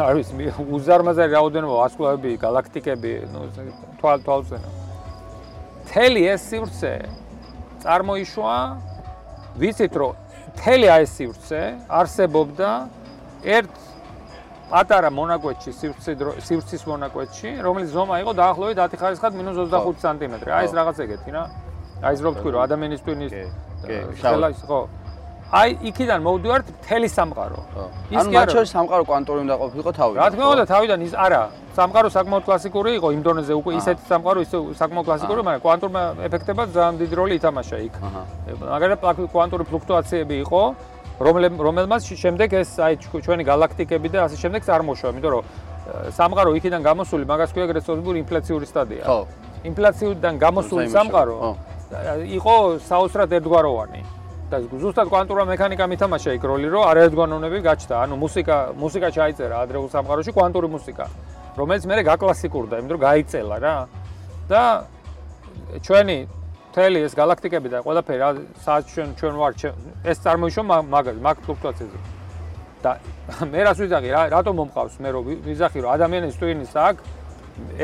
არის უზარმაზარი რაოდენობა ვარსკვლავები, galaktikები, ნუ თვალ თვალზენა. თელი ეს სივრცე წარმოიშვა ვიცით რომ თელი ეს სივრცე არსებობდა ერთ პატარა მონაკვეთში სივრცე სივრცის მონაკვეთში რომელიც ზომა იყო დაახლოებით 10 ხარისხად -25 სანტიმეტრი აი ეს რაღაც ეგეთი რა აი ეს რო ვთქვი რომ ადამიანის ტვინის ხელა ის ხო აი იქიდან მოვდივართ მთელი სამყარო. ის კი არა. ანუ მათ შორის სამყარო კვანტური უნდა ყოფილიყო თავიდან. რა თქმა უნდა, თავიდან ის არა. სამყარო საკმაოდ კლასიკური იყო იმ დონეზე უკვე ისეთი სამყარო ისე საკმაოდ კლასიკური, მაგრამ კვანტურმა ეფექტებად ძალიან დიდი როლი ითამაშა იქ. მაგალითად კვანტური ფლუქტუაციები იყო, რომელმაც შემდეგ ეს აი ჩვენი galaktikები და ასე შემდეგ წარმოშვა, იმიტომ რომ სამყარო იქიდან გამოსული მაგას ქვია ეგრესორი ინფლაციური სტადია. ხო. ინფლაციიდან გამოსული სამყარო იყო საოცრად ერთგვაროვანი. და ზუსტად კვანტურა მექანიკა მითამაშა იქ როლი, რომ არაერთგვაროვნები გაჩნდა. ანუ მუსიკა, მუსიკა ჩაიწერა ადრეულ სამყაროში კვანტური მუსიკა, რომელიც მე გაკლასიკურდა, იმიტომ რომ გაიწელა რა. და ჩვენი თელი ეს galaktikები და ყველაფერი სადაც ჩვენ ჩვენ ვარ ეს წარმოიშვა მაგ მაგ ფლუქტუაციაზე. და მე რას ვიზახი რა, რატომ მომყავს მე რომ ვიზახი რომ ადამიანის ტვინის აქ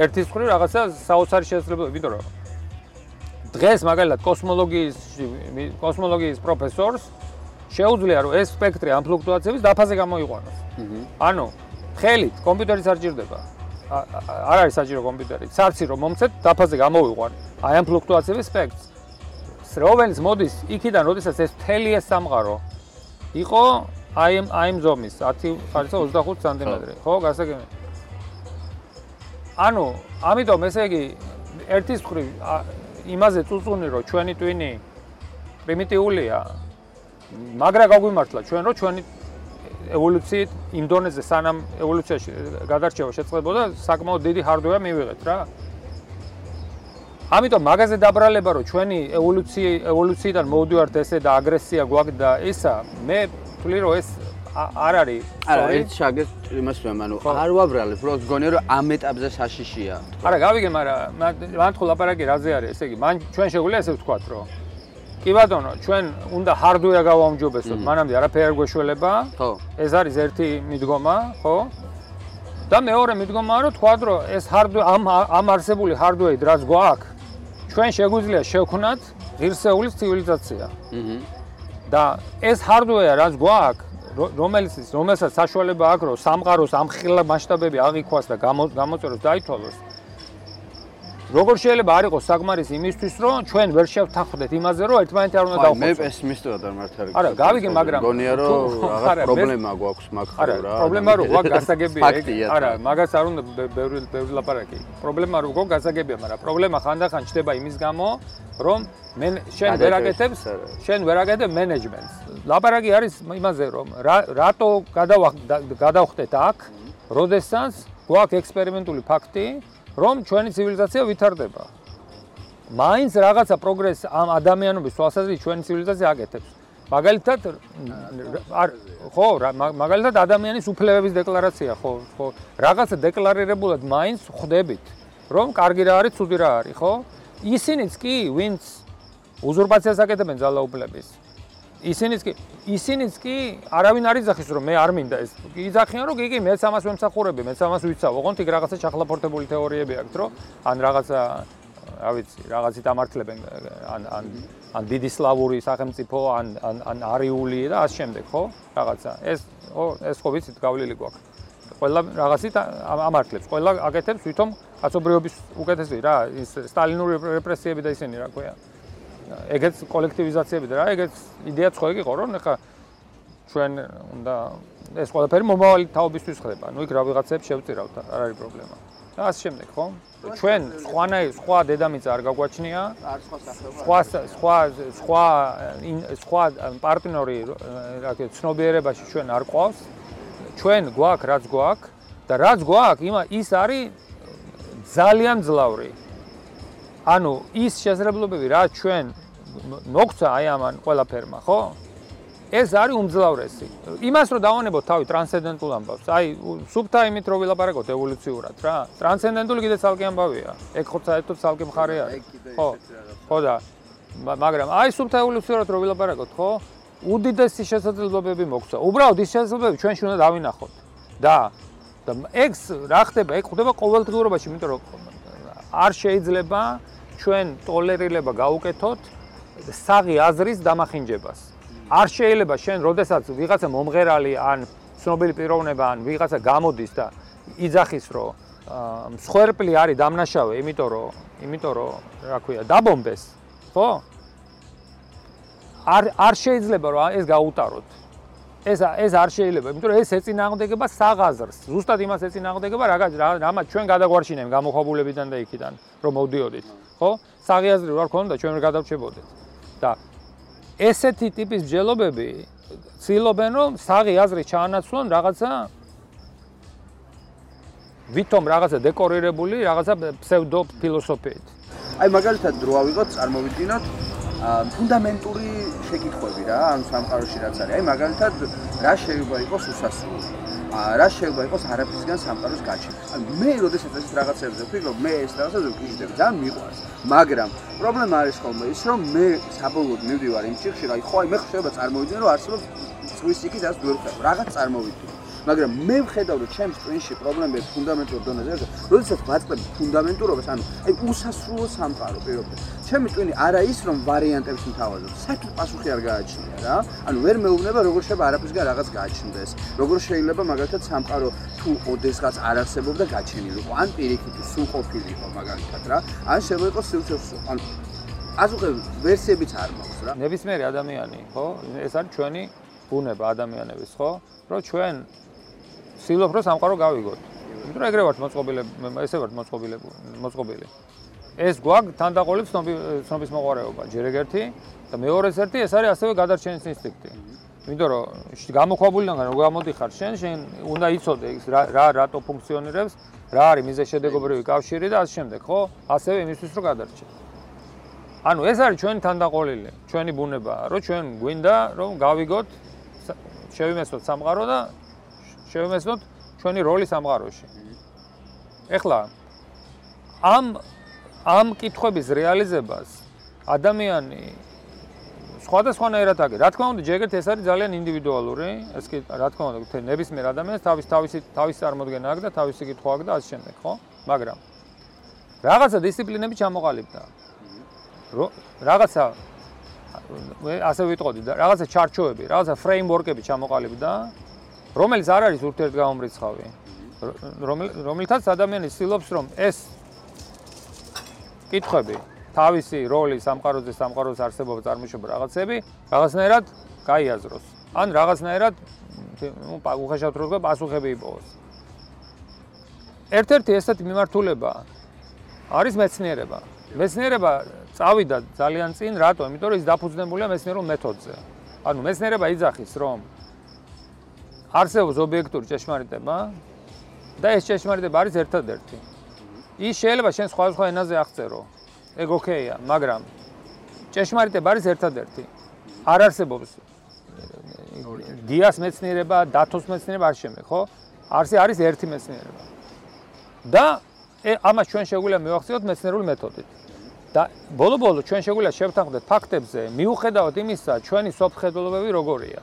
ერთის მხრივ რაღაცა საოცარი შესაძლებლობა, იმიტომ რომ დღეს მაგალითად კოსმოლოგიის კოსმოლოგიის პროფესორს შეუძლია რომ ეს სპექტრი ამ ფლუქტუაციების დაფაზე გამოიყვანოს. ანუ ხელით კომპიუტერი საჭირდება. არ არის საჭირო კომპიუტერი. სარცი რომ მომცეთ დაფაზე გამოვიყვან აი ამ ფლუქტუაციების სპექტრს. რომელიც მოდის იქიდან, როდესაც ეს თელი ეს სამყარო იყო აი ამ აი ამ ზომის 10 ხარისხი 25 სანტიმეტრი, ხო, გასაგებია. ანუ ამიტომ ესე იგი ერთის მხრივ იმაზე წუწუნი რომ ჩვენი ტვინი პრიმიტიულია. მაგრა გაგვიმართლა ჩვენ რომ ჩვენი ევოლუციით იმ დონეზე სანამ ევოლუციაში გადარჩევა შეწყდებოდა საკმაოდ დიდი ჰარდვეა მივიღეთ რა. ამიტომ მაგაზე დაბრალება რომ ჩვენი ევოლუცია ევოლუციიდან მოვდივართ ესე და აგრესია გვაქვს და ისა მე ვთვლი რომ ეს არ არის არა ერთ შაგეს იმას ვამ ანუ არ ვაბრალებ რო გგონია რომ ამ ეტაპზე საშიშია. არა გავიგე მაგრამ მან თქო ლაპარაკი რაზე არის ესე იგი მან ჩვენ შეგვიძლია ესე ვთქვათ რომ კი ბატონო ჩვენ უნდა hardware გავაუმჯობესოთ მანამდე არაფერი არ გვეშველება. ხო. ეს არის ერთი მიდგომა ხო? და მეორე მიდგომაა რომ თქვა რომ ეს hardware ამ ამ არსებული hardware-ით რაც გვაქვს ჩვენ შეგვიძლია შევქნათ ღირსეული ცივილიზაცია. აჰა და ეს hardware რაც გვაქვს რომელიც რომელსაც საშუალება აქვს რომ სამყაროს ამხილა მასშტაბები აღიქვას და გამოწეროს დაითვალოს. როგორ შეიძლება არ იყოს საკმარის იმისთვის რომ ჩვენ ვერ შევთანხმდეთ იმაზე რომ ერთმანეთი არ უნდა დავხოცოთ მე პესიმისტურად არ მართალი არა გავიგე მაგრამ გონია რომ რაღაც პრობლემა გვაქვს მაგ ხო რა არა პრობლემა რო გვაქვს გასაგებია არა მაგას არ უნდა ბევრი ბევრი ლაპარაკი. პრობლემა რო გვაქვს გასაგებია მაგრამ პრობლემა ხანდახან ჩდება იმის გამო რომ მე შენ ვერ აკეთებს შენ ვერ აკეთებ მენეჯმენტს ლაპარაკი არის იმაზე რომ რატო გადავხდეთ აქ როდესაც გვაქვს ექსპერიმენტული ფაქტი რომ ჩვენი ცივილიზაცია ვითარდება. მაინც რაღაცა პროგრესი ამ ადამიანობის თვალსაზრისით ჩვენი ცივილიზაცია აკეთებს. მაგალითად არ ხო მაგალითად ადამიანის უფლებების დეკლარაცია ხო ხო რაღაცა დეკლარირებულად მაინც ხვდებით რომ კარგი რა არის ცუდი რა არის ხო ისინიც კი ვინც უზურპაციას აკეთებენ ძალაუფლების ისინიც კი ისინიც კი არავინ არ იძახის რომ მე არ მინდა ეს. იძახიან რომ კი კი მეც ამას ვემსახურები მეც ამას ვიცავ. ოღონდ იქ რაღაცა ჩახლაპორტებული თეორიები აქვს რომ ან რაღაცა რა ვიცი რაღაცით ამართლებენ ან ან ან დიდი სლავური სახელმწიფო ან ან ან არიული და ამ შემდეგ ხო? რაღაცა. ეს ო ეს ხო ვიცით გავლილი გვაქვს. ყველა რაღაცით ამართლებს. ყველა აკეთებს თვითონ კაცობრიობის უკეთესი რა ის სტალინური რეპრესიები და ისინი რა ქვია ეგეც კოლექტივიზაციები და რა ეგეც იდეაც ხო იყო რომ ეხა ჩვენ უნდა ეს ყველაფერი მომავალი თაობისთვის ხდება. ნუ იქ რა ვიღაცებს შევწირავთ, არ არის პრობლემა. და ასე შემდეგ, ხო? ჩვენ სხვანაირ სხვა დედამიწა არ გაგვაჩნია. არ სხვა სახეობა. სხვა სხვა სხვა სხვა პარტნიორი რა ქვია ცნობიერებაში ჩვენ არ ყავს. ჩვენ გვაქვს რაც გვაქვს და რაც გვაქვს ის არის ძალიან ძლავრი. ანუ ის შესაძლებლობები რაც ჩვენ მოგცა აი ამან ყველაფერმა, ხო? ეს არის უმძლავრესი. იმას რომ დავანებოთ თავი ტრანსცენდენტულ ამბავს. აი, სუბთა იმით რომ ვილაპარაკოთ ევოლუციურად რა. ტრანსცენდენტული კიდე ცალკე ამბავია. ეგ ხო საერთოდ ცალკე მხარე არის. ხო. ხო და მაგრამ აი სუბთა ევოლუციურად რომ ვილაპარაკოთ, ხო? უდიდესი შესაძლებლობები მოგცა. უბრალოდ ის შესაძლებლობები ჩვენში უნდა დავინახოთ. და და ეგ რა ხდება? ეგ ხდება ყოველდღიურობაში, იმიტომ რომ არ შეიძლება ჩვენ ტოლერირება გაუკეთოთ საღი აზრის დამახინჯებას. არ შეიძლება შენ როდესაც ვიღაცა მომღერალი ან ცნობილი პიროვნება ან ვიღაცა გამოდის და იძახის რომ მსხვერპლი არის დამნაშავე, იმიტომ რომ იმიტომ რომ რა ქვია, დაბომბეს, ხო? არ არ შეიძლება რომ ეს გაუტაროთ. ეს ეს არ შეიძლება, იმიტომ რომ ეს ეწინააღმდეგება საღაზრს. ზუსტად იმას ეწინააღმდეგება, რა რამაც ჩვენ გადაგვარჩინებთ გამოხაბულებიდან და იქიდან, რომ მოვდიოდით, ხო? საღაზრი რა ქონდა, ჩვენ ვერ გადავრჩებოდეთ. და ესეთი ტიპის ბჯელობები ცდილობენ რომ საღი აზრი ჩაანაცვლონ რაღაცა ვითომ რაღაცა დეკორირებული რაღაცა ფსევდო ფილოსოფიით. აი მაგალითად დრო ავიღოთ, წარმოვიდგინოთ ფუნდამენტური შეკითხვები რა, ამ სამყაროში რაც არის. აი მაგალითად რა შეიძლება იყოს უსასრულო? რა შეიძლება იყოს არაფრისგან სამყაროს გაჩენა. ან მე როდესაც ეს რაღაცებზე ვფიქრობ, მე ეს რაღაცებზე ვკითხები, ძალიან მიყვარს. მაგრამ პრობლემა არის ხოლმე ის, რომ მე საბოლოოდ მივდივარ იმ ჭიხში, აი ხო აი მე ხდება წარმოვიდგინე, რომ არსებობს ზღვის იქით ას ვერ ხარ. რაღაც წარმოვიდგინე. მაგრამ მე ვხედავ რომ ჩემს წინში პრობლემები ფუნდამენტურ დონეზე არის. როდესაც ვაწყებ ფუნდამენტურობას, ანუ აი უსასრულო სამყარო პირობებს. ჩემი ტვინი არა ის რომ ვარიანტებს მთავაზობ, საერთოდ პასუხი არ გააჩნია რა. ანუ ვერ მეუბნება როგორ შეიძლება არაფერსგან რაღაც გააჩნდეს. როგორ შეიძლება მაგალითად სამყარო თუ ოდესღაც არ არსებობდა გაჩენილიყო, ან პირიქით სულ ყოფილიყო მაგალითად რა. ან შეიძლება იყოს სიუცესო. ანუ აზუხე ვერსიებიც არ მაქვს რა. ნებისმიერი ადამიანი, ხო? ეს არის ჩვენი ბუნება ადამიანების, ხო? რომ ჩვენ ვცდილობ რომ სამყარო გავიგოთ. იმიტომ რომ ეგრე ვართ მოწყობილები, ესე ვართ მოწყობილები, მოწყობილი. ეს გვაქვს თანდაყოლი ცნობის მოყარეობა, ჯერ ეგერთი და მეორეს ერთი ეს არის ასევე გადარჩენის ინსტინქტი. იმიტომ რომ გამოქვაბულიდან რომ გამოდიხარ შენ, შენ უნდა იცოდე ის რა რა რატო ფუნქციონირებს, რა არის მიზეშედეგობრივი კავშირი და ასე შემდეგ, ხო? ასევე იმისთვის რომ გადარჩე. ანუ ეს არის ჩვენი თანდაყოლილი, ჩვენი ბუნება, რომ ჩვენ გვინდა რომ გავიგოთ შევიმესოთ სამყარო და შევემესნოთ ჩვენი როლი სამყაროში. ეხლა ამ ამ კითხების რეალიზებას ადამიანი სხვადასხვანაირად აგერ. რა თქმა უნდა, ჯერგერთ ეს არის ძალიან ინდივიდუალური, ეს კი რა თქმა უნდა, ნებისმიერ ადამიანს თავის თავისი თავის წარმოქმნა აქვს და თავისი კითხვა აქვს და ასე შემდეგ, ხო? მაგრამ რაღაცა დისციპლინები ჩამოყალიბდა. რაღაცა ასე ვიტყოდი და რაღაცა ჩარჩოები, რაღაცა ფრეიმვორკები ჩამოყალიბდა, რომელიც არ არის ურთიერთგამომრიცხავი. რომელთაც ადამიანი ცდილობს რომ ეს კითხები თავისი როლი სამყაროზე სამყაროს არსებობა წარმოშობა რაღაცები რაღაცნაირად გაიაზროს. ან რაღაცნაირად ნუ უხეშად რო პასუხები იპოვოს. ერთ-ერთი ესეთი მიმართულება არის მეცნიერება. მეცნიერება წავიდა ძალიან წინ რატო იმიტომ რომ ის დაფუძნებულია მეცნიერულ მეთოდზე. ანუ მეცნიერება იძახის რომ არსებობს ობიექტური ჭეშმარიტება და ეს ჭეშმარიტება არის ერთადერთი. ის შეიძლება შენ სხვა სხვა ენაზე აღწერო. ეგ ოკეია, მაგრამ ჭეშმარიტება არის ერთადერთი. არ არსებობს გიას მეცნიერება, დათოს მეცნიერება არ შემე, ხო? არსი არის ერთი მეცნიერება. და ამას ჩვენ შეგვიძლია მივახციოთ მეცნიერული მეთოდით. და ბოლო-ბოლო ჩვენ შეგვიძლია შევთანხმდეთ ფაქტებზე, მიუხედავად იმისა, ჩვენი სოფხედულობები როგორია.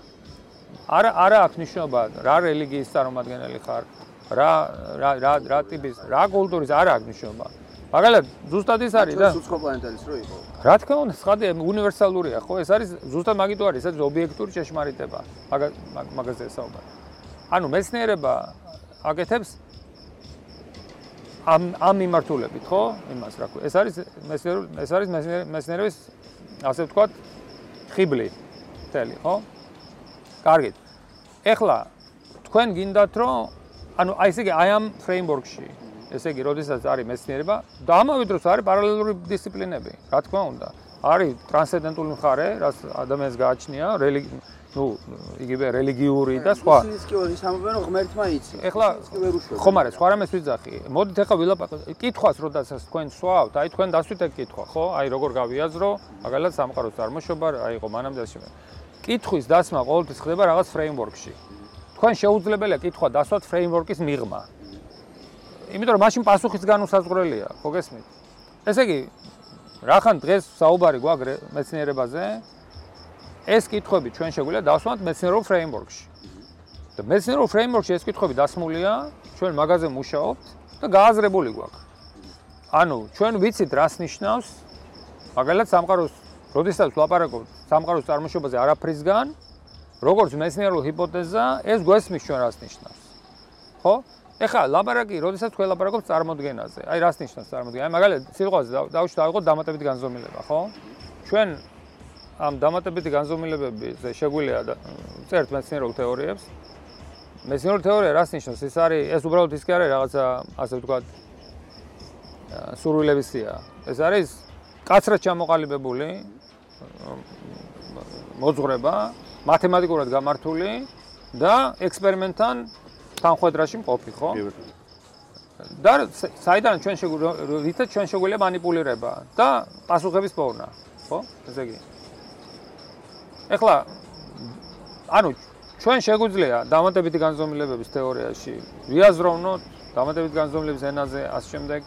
არა არა აქვს ნიშნობა რა რელიგიის წარმომადგენელი ხარ რა რა რა რა ტიპის რა კულტურის არა აქვს ნიშნობა. მაგალითად ზუსტად ის არის და უცხო პლანეტალის რო იყო? რა თქმა უნდა სხადი უნივერსალურია ხო? ეს არის ზუსტად მაგიტო არის ეს ობიექტური შეშმარიტება მაგაზე საუბარი. ანუ მეცნიერება აკეთებს ამ ამ მიმართულებით ხო? იმას რა ქვია. ეს არის მეცნიერული ეს არის მეცნიერების ასე ვთქვათ ხიბლი თელი ხო კარგით. ეხლა თქვენ გინდათ რომ ანუ აი ესე იგი აი ამ ფრეიმვორკში ესე იგი, როდესაც არის მეცნიერება და ამავე დროს არის პარალელური დისციპლინები, რა თქმა უნდა. არის ტრანსცენდენტული მხარე, რაც ადამიანს გააჩნია, რელიგია ну, იგივე რელიგიური და სხვა. ის კი ის ამბობენ ღმერთმა იცი. ეხლა ხომ არის, სხვა რამეს ვიძახი. მოდით ეხლა ვილაპარაკოთ. კითხვას როდესაც თქვენ სვავთ, აი თქვენ დასვით ეგ კითხვა, ხო? აი როგორ გავიაზრო, მაგალითად სამყაროს წარმოშობა, აი ყო მანამდე ასე. კითხვის დასმა ყოველთვის ხდება რაღაც ფრეიმვორკში. თქვენ შეუძლებელია კითხვა დასვათ ფრეიმვორკის მიღმა. იმიტომ რომ მაშინ პასუხის განუსაზღვრელია, ხო გესმით? ესე იგი, რახან დღეს საუბარი გვაქვს მეცნიერებაზე? ეს კითხვები ჩვენ შეგვიძლია დავსვათ მეცნიერულ ფრეიმვორკში. და მეცნიერულ ფრეიმვორკში ეს კითხვები დასმულია, ჩვენ მაგაზე მუშაობთ და გააზრებული გვაქვს. ანუ ჩვენ ვიცით რას ნიშნავს მაგალითად სამყაროს, როდესაც ვლაპარაკობთ სამყაროს წარმოშობაზე არაფრისგან, როგორც მეცნიერულ ჰიპოთეზა, ეს გვესმის ჩვენ რას ნიშნავს. ხო? ეხლა ლაპარაკი, როდესაც თქვენ ლაპარაკობთ წარმოდგენაზე. აი რას ნიშნავს წარმოდგენა? აი მაგალითად, სიტყვაზე დავუშვით ავიღოთ დამატებითი განზომილება, ხო? ჩვენ ამ დამატებითი განზომილებებზე შეგვიძლია წერთ მეცნიერულ თეორიებს. მეცნიერულ თეორია რას ნიშნავს? ეს არის ეს უბრალოდ ის კი არის რაღაცა ასე ვთქვათ სურვილების სია. ეს არის კაცრად ჩამოყალიბებული მოძღრება, მათემატიკურად გამართული და ექსპერიმენტთან თანხვედრაში მყოფი, ხო? და საიდან ჩვენ შეგვიძლია ჩვენ შეგვიძლია манипулирება და პასუხების პოვნა, ხო? ესე იგი. ეხლა ანუ ჩვენ შეგვიძლია დამატებითი განზომილებების თეორიაში ვიაზროვნოთ დამატებითი განზომილების ენაზე ასე შემდეგ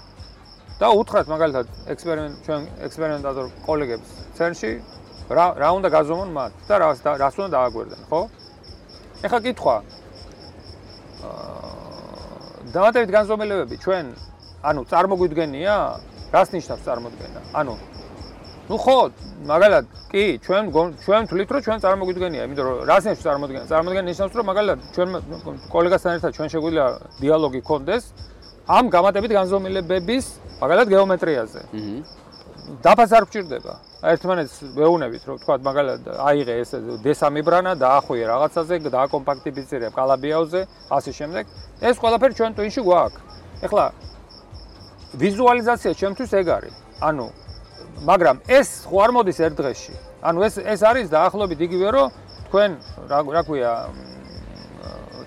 და უთხრათ მაგალითად ექსპერიმენტ ჩვენ ექსპერიმენტატორ კოლეგებს CERN-ში რა რა უნდა გაზომონ მათ და რას რას უნდა დააგვერდნენ ხო? ეხლა კითხვა დამატებითი განზომილებები ჩვენ ანუ წარმოგვიდგენია რას ნიშნავს წარმოდგენა? ანუ ну ხო, მაგალითად, კი, ჩვენ ჩვენ თulit რომ ჩვენ წარმოგვიდგენია, იმიტომ რომ რას ნიშნავს წარმოდგენა? წარმოდგენა ნიშნავს რომ მაგალითად ჩვენ კოლეგასთან ერთად ჩვენ შეგვიძლია დიალოგი გქონდეს ამ გამატებით განზომილებების მაგალითად გეომეტრიაზე. აჰა. დაფას არ გჭირდება. ერთმანეთს ვეუნებით, რომ თქვა მაგალითად აიღე ეს დესამიბრანა და ახვიე რაღაცაზე, დააკომპაქტიფიცირებ კალაბიაოზე, ასე შემდეგ. ეს ყველაფერი ჩვენ ტვინში გვაქვს. ეხლა ვიზუალიზაცია ჩემთვის ეგ არის. ანუ მაგრამ ეს ხო არ მოდის ერთ დღეში. ანუ ეს ეს არის დაახლოებით იგივე რომ თქვენ რა რა ქვია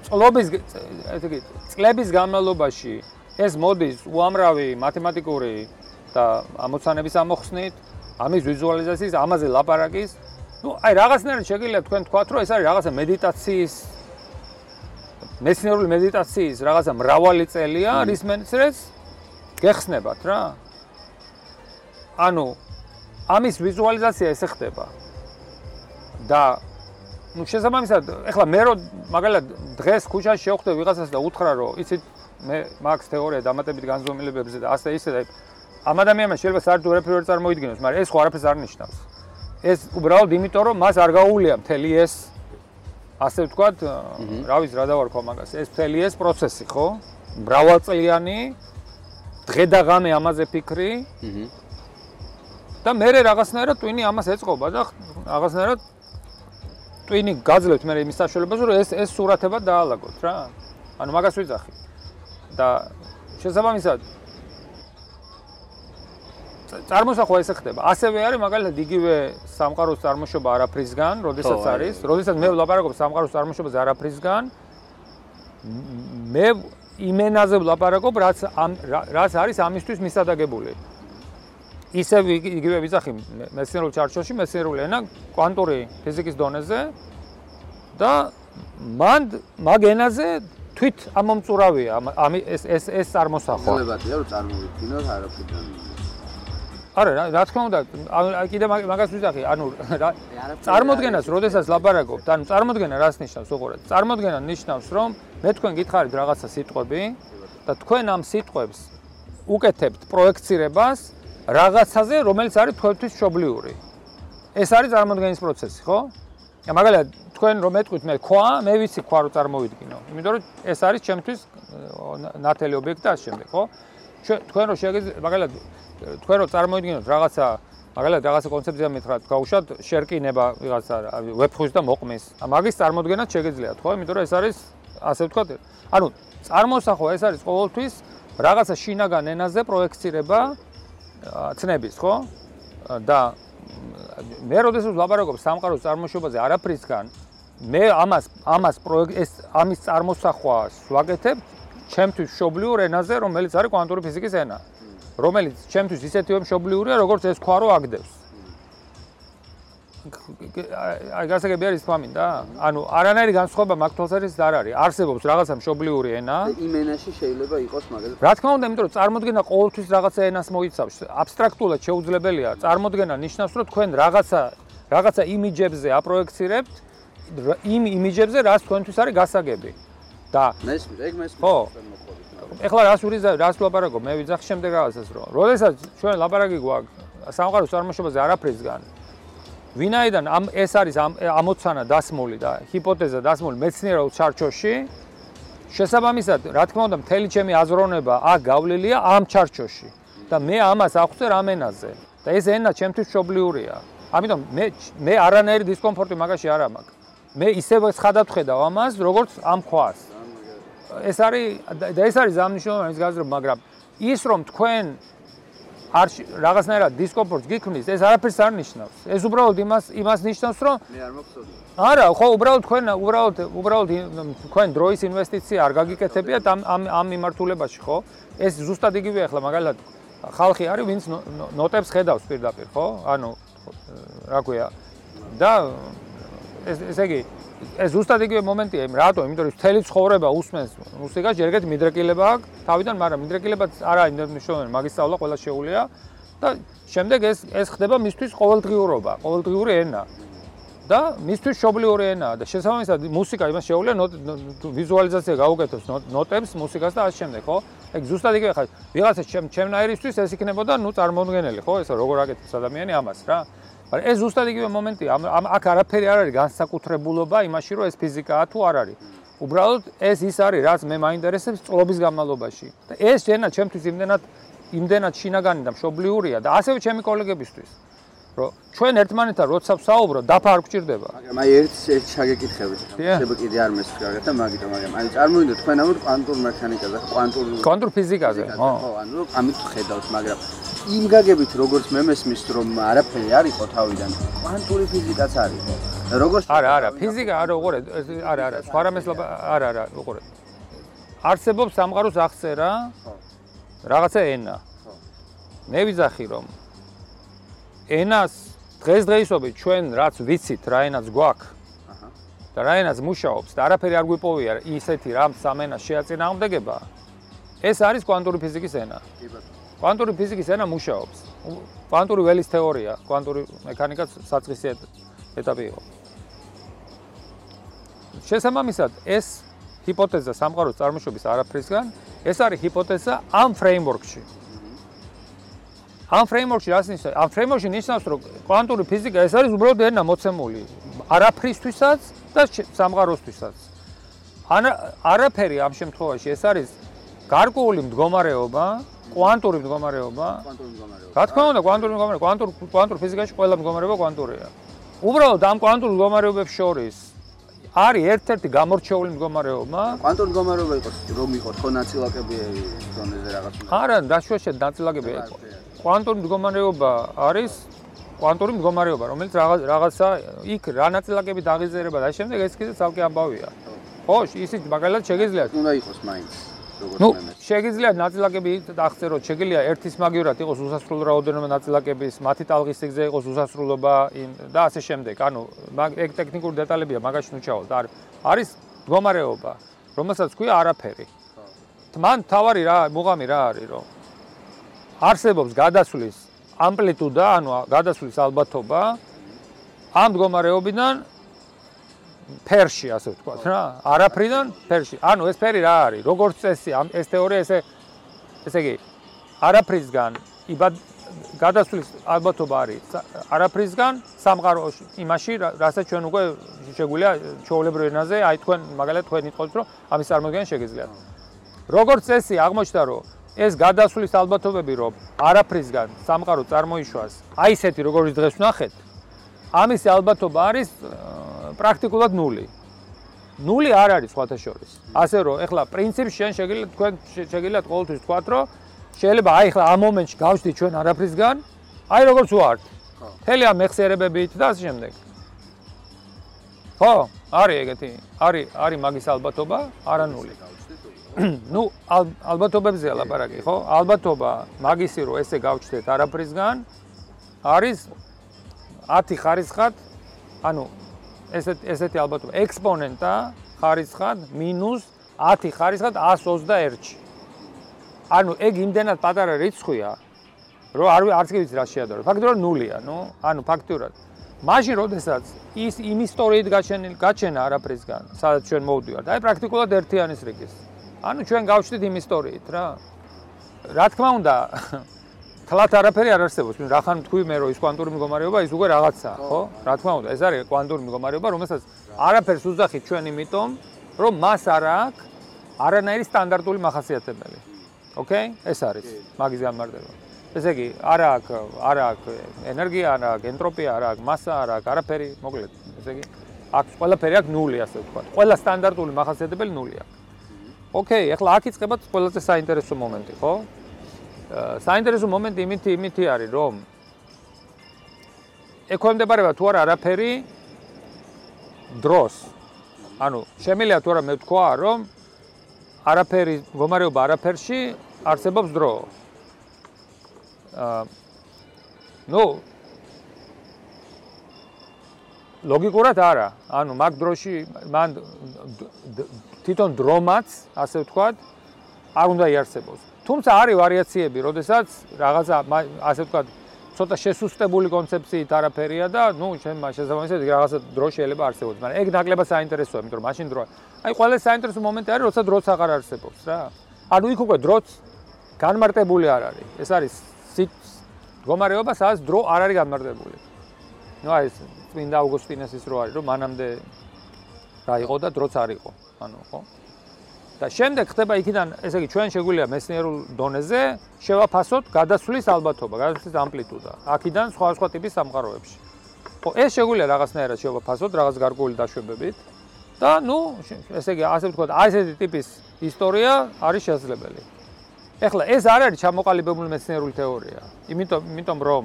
წლობის ესე იგი წლების განმავლობაში ეს მოდის უამრავი მათემატიკური და ამოცანების ამოხსნით, ამის ვიზუალიზაციის, ამაზე ლაპარაკის. ну, აი რაღაცნაირად შეგიძლია თქვენ თქვათ, რომ ეს არის რაღაცა მედიტაციის მეცნიერული მედიტაციის რაღაცა მრავალი წელია, რის მეცნიერს გეხსნებათ რა. ანუ ამის ვიზუალიზაცია ესე ხდება. და ну შესაბამისად, ეხლა მე რო მაგალითად დღეს ქუჩაში შევხვდე ვიღაცას და უთხრა რომ იცით მე მაქს თეორია დამატებით განზომილებებზე და ასე ისე და ამ ადამიანმა შეიძლება საერთოდ ვერაფერი არ წარმოიდგინოს, მაგრამ ეს ხო არაფერს არ ნიშნავს. ეს უბრალოდ იმიტომ რომ მას არ გაუულია მთელი ეს ასე ვთქვათ, რა ვიცი რა დავარქვა მაგას, ეს მთელი ეს პროცესი, ხო? მრავალწლიანი დღე და ღამე ამაზე ფიქრი. და მე რაღაცნაირად ტვინი ამას ეწყობა და რაღაცნაირად ტვინი გაძლევთ მე იმის საშუალებას რომ ეს ეს სურათება დაალაგოთ რა ანუ მაგას ვიძახი და შესაბამისად წარმოსახვა ესე ხდება. ასევე არის მაგალითად იგივე სამყაროს წარმოშობა არაფრისგან როდესაც არის როდესაც მე ვლაპარაკობ სამყაროს წარმოშობაზე არაფრისგან მე იმენაზე ვლაპარაკობ რაც რაც არის ამისთვის მისადაგებული. ისე იგივე ვიზახი მეცნიერულ ჩარჩოში მეცნიერული ენა კვანტური ფიზიკის დონეზე და მან მაგ ენაზე თვით ამომწურავია ამ ეს ეს ეს წარმოსახვა. ძლებადია რომ წარმოვიდგინოთ არაფერთან. არა რა თქმა უნდა კიდე მაგას ვიზახი ანუ წარმოდგენას როდესაც ლაბარაკობთ ანუ წარმოდგენა რას ნიშნავს უყურეთ წარმოდგენა ნიშნავს რომ მე თქვენ გითხარით რაღაცა სიტყვები და თქვენ ამ სიტყვებს უკეთებთ პროექცირებას რაღაცაზე, რომელიც არის თქვენთვის შობლიური. ეს არის წარმოქმნის პროცესი, ხო? მაგალითად, თქვენ რომ მეტყვით მე ქვა, მე ვიცი ქვა რო წარმოვიდგინო. იმიტომ რომ ეს არის ჩემთვის ნათელი ობიექტი და ამ შემდეგ, ხო? თქვენ რო შეგიძლიათ მაგალითად თქვენ რო წარმოვიდგინოთ რაღაცა მაგალითად რაღაცა კონცეფცია მითხრათ, გავუშვათ შერკინება ვიღაცა ვებხვის და მოყმის. მაგის წარმოქმნას შეგიძლიათ, ხო? იმიტომ რომ ეს არის ასე ვთქვათ, ანუ წარმოსახვა ეს არის ყოველთვის რაღაცა შინაგან ენაზე პროექცირება ცნების, ხო? და მე როდესაც ლაპარაკობ სამყაროს წარმოშობაზე არაფრისგან, მე ამას ამას ეს ამის წარმოსახვას ვაკეთებ ჩემთვის მშობლიურ ენაზე, რომელიც არის კვანტური ფიზიკის ენა. რომელიც ჩემთვის ისეთივე მშობლიურია, როგორც ეს ხვა რო აგდებს. აი გასაგები არის თქვა მინდა? ანუ არანაირი განსხვავება მაგ თვალსაზრისით არ არის. არსებობს რაღაცა მშობლიური ენა. იმ ენაში შეიძლება იყოს მაგალითად. რა თქმა უნდა, იმიტომ რომ წარმოქმნა ყოველთვის რაღაცა ენას მოიცავს. აბსტრაქტულად შეუძლებელია. წარმოქმნა ნიშნავს, რომ თქვენ რაღაცა რაღაცა იმიჯებზე აპროექცირებთ იმ იმიჯებზე, რაც თქვენთვის არის გასაგები. და მესმის, ეგ მესმის. ხო. ეხლა რას ურის რას ლაპარაკობ? მე ვიძახ შემდეგ რაღაცას რომ. როდესაც ჩვენ ლაპარაკი გვაქვს სამყაროს წარმოშობაზე არაფრისგან, ვინაიდან ამ ეს არის ამოცანა დასმული და ჰიპოთეზა დასმული მეცნიერულ ჩარჩოში შესაბამისად რა თქმა უნდა მთელი ჩემი აზროვნება აქ გავლილია ამ ჩარჩოში და მე ამას აღვწერ ამენაზე და ეს ენა ჩემთვის მშობლიურია ამიტომ მე მე არანაირი დისკომფორტი მაგაში არ ამაკ მე ისევ ცხადად ხედავ ამას როგორც ამ ქვას ეს არის და ეს არის ამნიშნულოვანი გაზრდობა მაგრამ ის რომ თქვენ არ რაღაცნაირად დისკომფორტს გიქმნის, ეს არაფერს არ ნიშნავს. ეს უბრალოდ იმას იმას ნიშნავს, რომ მე არ მოგწოდი. არა, ხო, უბრალოდ თქვენ უბრალოდ უბრალოდ თქვენ დროის ინვესტიცია არ გაგიკეთებიათ ამ ამ ამ მიმართულებაში, ხო? ეს ზუსტად იგივე ახლა მაგალითად ხალხი არის, ვინც ნოტებს ხედავს პირდაპირ, ხო? ანუ რა ქვია? და ეს ესე იგი ეს ზუსტად იგივე მომენტია, იმ რატო? იმიტომ რომ მთელი ცხოვრება უსმენს მუსიკას, ჯერ ერთი მიდრეკილება აქვს თავიდან, მაგრამ მიდრეკილებაც არა ინტერნეტში მაგისტრალა ყველა შეუულია და შემდეგ ეს ეს ხდება მისთვის ყოველდღიურობა, ყოველდღიური ენა. და მისთვის შობლიური ენაა და შესაბამისად მუსიკა იმას შეუულია ვიზუალიზაცია გაუკეთოს ნოტებს მუსიკას და ასე შემდეგ, ხო? ეგ ზუსტად იგივე ხარ. ვიღაცა ჩემ ჩემნაირისთვის ეს იქნებოდა, ნუ წარმოუდგენელი, ხო? ეს როგორ აკეთებს ადამიანი ამას რა? მაგრამ ეს ზუსტად იგივე მომენტია. ამ აქ არაფერი არ არის განსაკუთრებულობა იმაში, რომ ეს ფიზიკაა თუ არ არის. უბრალოდ ეს ის არის, რაც მე მაინტერესებს წლობის განმავლობაში. და ეს შენა ჩემთვის იმდენად იმდენად შინაგანი და მშობლიურია და ასევე ჩემი კოლეგებისთვის. რომ ჩვენ ერთმანეთთან როცა ვსაუბრობ, დაფა არ გჭირდება. მაგრამ აი ერთ ერთ შეგეკითხებით. შეიძლება კიდე არ მესწრაგეთ და მაგიტომ მაგრამ აი წარმოიდგინე თქვენ ამ კვანტურ მექანიკაზე, კვანტურ კვანტურ ფიზიკაზე, ხო? ხო, ანუ ამით ხედავთ, მაგრამ იმ გაგებით როგორც მე მესმის რომ არაფერი არ იყო თავიდან, კვანტური ფიზიკაც არის. როგორც არა, არა, ფიზიკა არა, უყურე, არა, არა, სხვა რამეს არა, არა, უყურე. არსებობს სამყაროს აღწერა. ხო. რაღაცა ენა. ხო. მე ვიზახი რომ ენას დღესდღეობით ჩვენ რაც ვიცით, რა ენაც გვაქვს. და რა ენაც მუშაობს და არაფერი არ გვიპოვია ისეთი რამ სამენა შეაწინააღმდეგება. ეს არის კვანტური ფიზიკის ენა. კვანტური ფიზიკის ენა მუშაობს. კვანტური ველის თეორია, კვანტური მექანიკაც საწყისი ეტაპი იყო. შესაბამისად, ეს ჰიპოთეზა სამყაროს წარმოშობის არაფრისგან, ეს არის ჰიპოთეზა ამ ფრეიმვორკში. ამ ფრეიმვორკში რას ნიშნავს? ამ ფრეიმვორკში ნიშნავს, რომ კვანტური ფიზიკა ეს არის უბრალოდ ენა მოცემული არაფრისთვისაც და სამყაროსთვისაც. ან არაფერი ამ შემთხვევაში ეს არის გარკვეული მდგომარეობა, კვანტური მდგომარეობა. კვანტური მდგომარეობა. რა თქმა უნდა, კვანტური მდგომარეობა, კვანტურ კვანტურ ფიზიკაში ყველა მდგომარეობა კვანტურია. უბრალოდ ამ კვანტურ მდგომარეობებს შორის არის ერთ-ერთი გამორჩეული მდგომარეობა. კვანტურ მდგომარეობა იყოს რომ იყოს ხო ნაწილაკები ზონეზე რაღაც. არა, დაშვეშეთ ნაწილაკები. კვანტური მდგომარეობა არის კვანტური მდგომარეობა, რომელიც რაღაც რაღაცა იქ რა ნაწილაკები დაღიზერება და შემდეგ ეს კიდე ცალკე ამბავია. ხო, ისიც მაგალითად შეგიძლია. უნდა იყოს მაინც. ნუ შეგიძლია ნაწილაკები დახწეროთ, შეგიძლია ერთის მაგივრად იყოს უსასრულო რაოდენობა ნაწილაკების, მათი ტალღის სიგზე იყოს უსასრულობა და ასე შემდეგ. ანუ ეგ ტექნიკური დეტალებია, მაგაში ნუ ჩავალთ. არის მდგომარეობა, რომელსაც ქვია არაფერი. მან თავარი რა, მუღამი რა არის, რომ არსებობს გადასვლის ამპლიტუდა, ანუ გადასვლის ალბათობა ამ მდგომარეობიდან ფერში, ასე ვთქვათ რა, არაფრიდან ფერში. ანუ ეს ფერი რა არის? როგორც წესი, ამ ეს თეორია ესე ესე იგი არაფრისგან იბად გადასვლის ალბათობა არის არაფრისგან სამყაროში, იმაში, რასაც ჩვენ უკვე შეგვიძლია ჩაოლებრო ენაზე, აი თქვენ მაგალითად თქვენ იტყობთ, რომ ამის წარმოქმნა შეგიძლიათ. როგორც წესი, აღმოჩნდა, რომ ეს გადასვლის ალბათობები რომ არაფრისგან სამყარო წარმოიშვას, აი ესეთი როგორც დღეს ვნახეთ, ამის ალბათობა არის პრაქტიკულად ნული. ნული არ არის სხვათა შორის. ასე რომ ეხლა პრინციპში შენ შეგიძლიათ თქვენ შეგიძლიათ ყოველთვის თქვათ, რომ შეიძლება აი ეხლა ამ მომენტში გავშდი ჩვენ არაფრისგან, აი როგორც ვართ. ხო. თელი ამ მეხსიერებებით და ასე შემდეგ. ხო, არის ეგეთი. არის არის მაგის ალბათობა, არა ნული. ну ალბათობებზეა ლაპარაკი ხო ალბათობა მაგისი რომ ესე გავჩნდეთ არაფრისგან არის 10 ხარისხად ანუ ესეთ ესეთი ალბათობა ექსპონენტა ხარისხად მინუს 10 ხარისხად 121-ში ანუ ეგ იმდენად პატარა რიცხვია რომ არ არც კი ვიცი რა შეადარო. ფაქტობრივად ნულია ნუ? ანუ ფაქტობრივად მაშინ როდესაც ის იმ ისტორიით გაჩენილ გაჩენა არაფრისგან სადაც ჩვენ მოვდივართ აი პრაქტიკულად ერთიანის რიგის. ანუ ჩვენ გავჩდით იმ ისტორიით რა. რა თქმა უნდა, თლათ არაფერი არ არსებობს. ნუ რახან თქვი მე რომ ის კვანტური მდგომარეობა ის უკვე რაღაცაა, ხო? რა თქმა უნდა, ეს არის კვანტური მდგომარეობა, რომელსაც არაფერს უძახით ჩვენ იმიტომ, რომ მას არ აქვს არანაირი სტანდარტული მახასიათებელი. ოკეი? ეს არის მაგის გამარტება. ესე იგი, არა აქვს, არა აქვს ენერგია, არა აქვს ენტროპია, არა აქვს massa, არა აქვს არაფერი, მოკლედ, ესე იგი, აქვს ყველაფერი აქვს ნული, ასე ვთქვათ. ყველა სტანდარტული მახასიათებელი ნული აქვს. ოკეი, ახლა აქ იწყება ყველაზე საინტერესო მომენტი, ხო? საინტერესო მომენტი იმითი იმითი არის, რომ ეკონდებარება თუ არა არაფერი დროს. ანუ შემიძლია თუ არა მე ვთქვა, რომ არაფერი მდგომარეობა არაფერში არსებობს დრო. აა ნუ ლოგიკურად არა. ანუ მაგ დროში მან თვითონ დრომაც, ასე ვთქვათ, არ უნდა იარსებოს. თუმცა არის ვარიაციები, როდესაც რაღაცა ასე ვთქვათ, ცოტა შესუსტებული კონცეფციით არაფერია და ნუ შენ შესაბამისად რაღაცა დრო შეიძლება არსებობს. მაგრამ ეგ ნაკლებად საინტერესოა, იმიტომ რომ მაშინ დრო აი ყველა საინტერესო მომენტი არის, როცა დროც აღარ არსებობს რა. ანუ იქ უკვე დროც განმარტებული არ არის. ეს არის მდგომარეობა, სადაც დრო არ არის განმარტებული. ნუ აი ეს წმინდა ავგუსტინესის რო არის, რომ მანამდე რა იყო და დროც არ იყო. ანუ ხო? და შემდეგ ხდება იქიდან, ესე იგი, ჩვენ შეგვიძლია მეცნიერულ დონეზე შევაფასოთ გადასვლის ალბათობა, გადასვლის ამპლიტუდა. აქიდან სხვა სხვა ტიპის სამყაროებში. ხო, ეს შეგვიძლია რაღაცნაირად შევაფასოთ რაღაც გარკვეული დაშვებებით და ნუ, ესე იგი, ასე ვთქვათ, აი ესეთი ტიპის ისტორია არის შესაძლებელი. ეხლა ეს არ არის ჩამოყალიბებული მეცნიერული თეორია. იმიტომ, იმიტომ რომ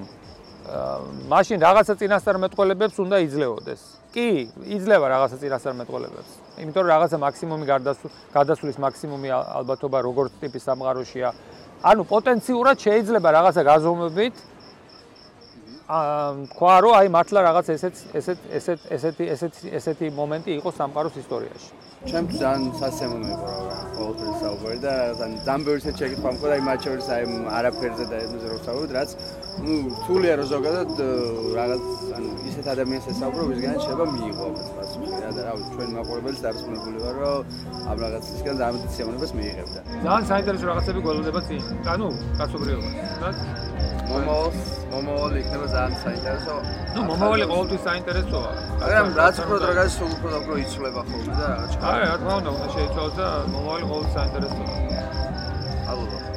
მაშინ რაღაცა წინასწარმეტყველებებს უნდა იძლეოდეს. კი, იძლევა რაღაცა წინასწარმეტყველებებს. იმიტომ რომ რაღაცა მაქსიმუმი გადასვლის მაქსიმუმი ალბათობა როგორც ტიპის სამყაროშია. ანუ პოტენციურად შეიძლება რაღაცა გაზომებით აა თქვა რომ აი მართლა რაღაც ესეც ესეთ ესეთ ესეთი ესეთი მომენტი იყო სამყაროს ისტორიაში. ჩემ ძალიან სასემონო იყო რა ყოველთვის საუბარი და ძალიან ბევრი ისეთ შეკითხვა მქონდა აი მათ შორის აი არაფერზე და ემზე რო საუბრობ რაც ну თულია რომ ზოგადად რაღაც ანუ ისეთ ადამიანს ესაუბრო ვისგან შეიძლება მიიღო ამას პასუხი რა და რა ვიცი ჩვენ მაყურებელს დარწმუნებული ვარ რომ ამ რაღაცისგან ძალიან დიდი სიამოვნებას მიიღებდა. ძალიან საინტერესო რაღაცები გველოდება წინ ანუ კაცობრიობა რა მომავალ მომავალ იქნება ძალიან საინტერესო. ნუ მომავალი ყოველთვის საინტერესოა. მაგრამ რაც უფრო დროგას სულ უფრო უფრო იცვლება ხოლმე და რაღაც. აი, რა თქმა უნდა, უნდა შეიცვალოს და მომავალი ყოველთვის საინტერესოა. ალბათ.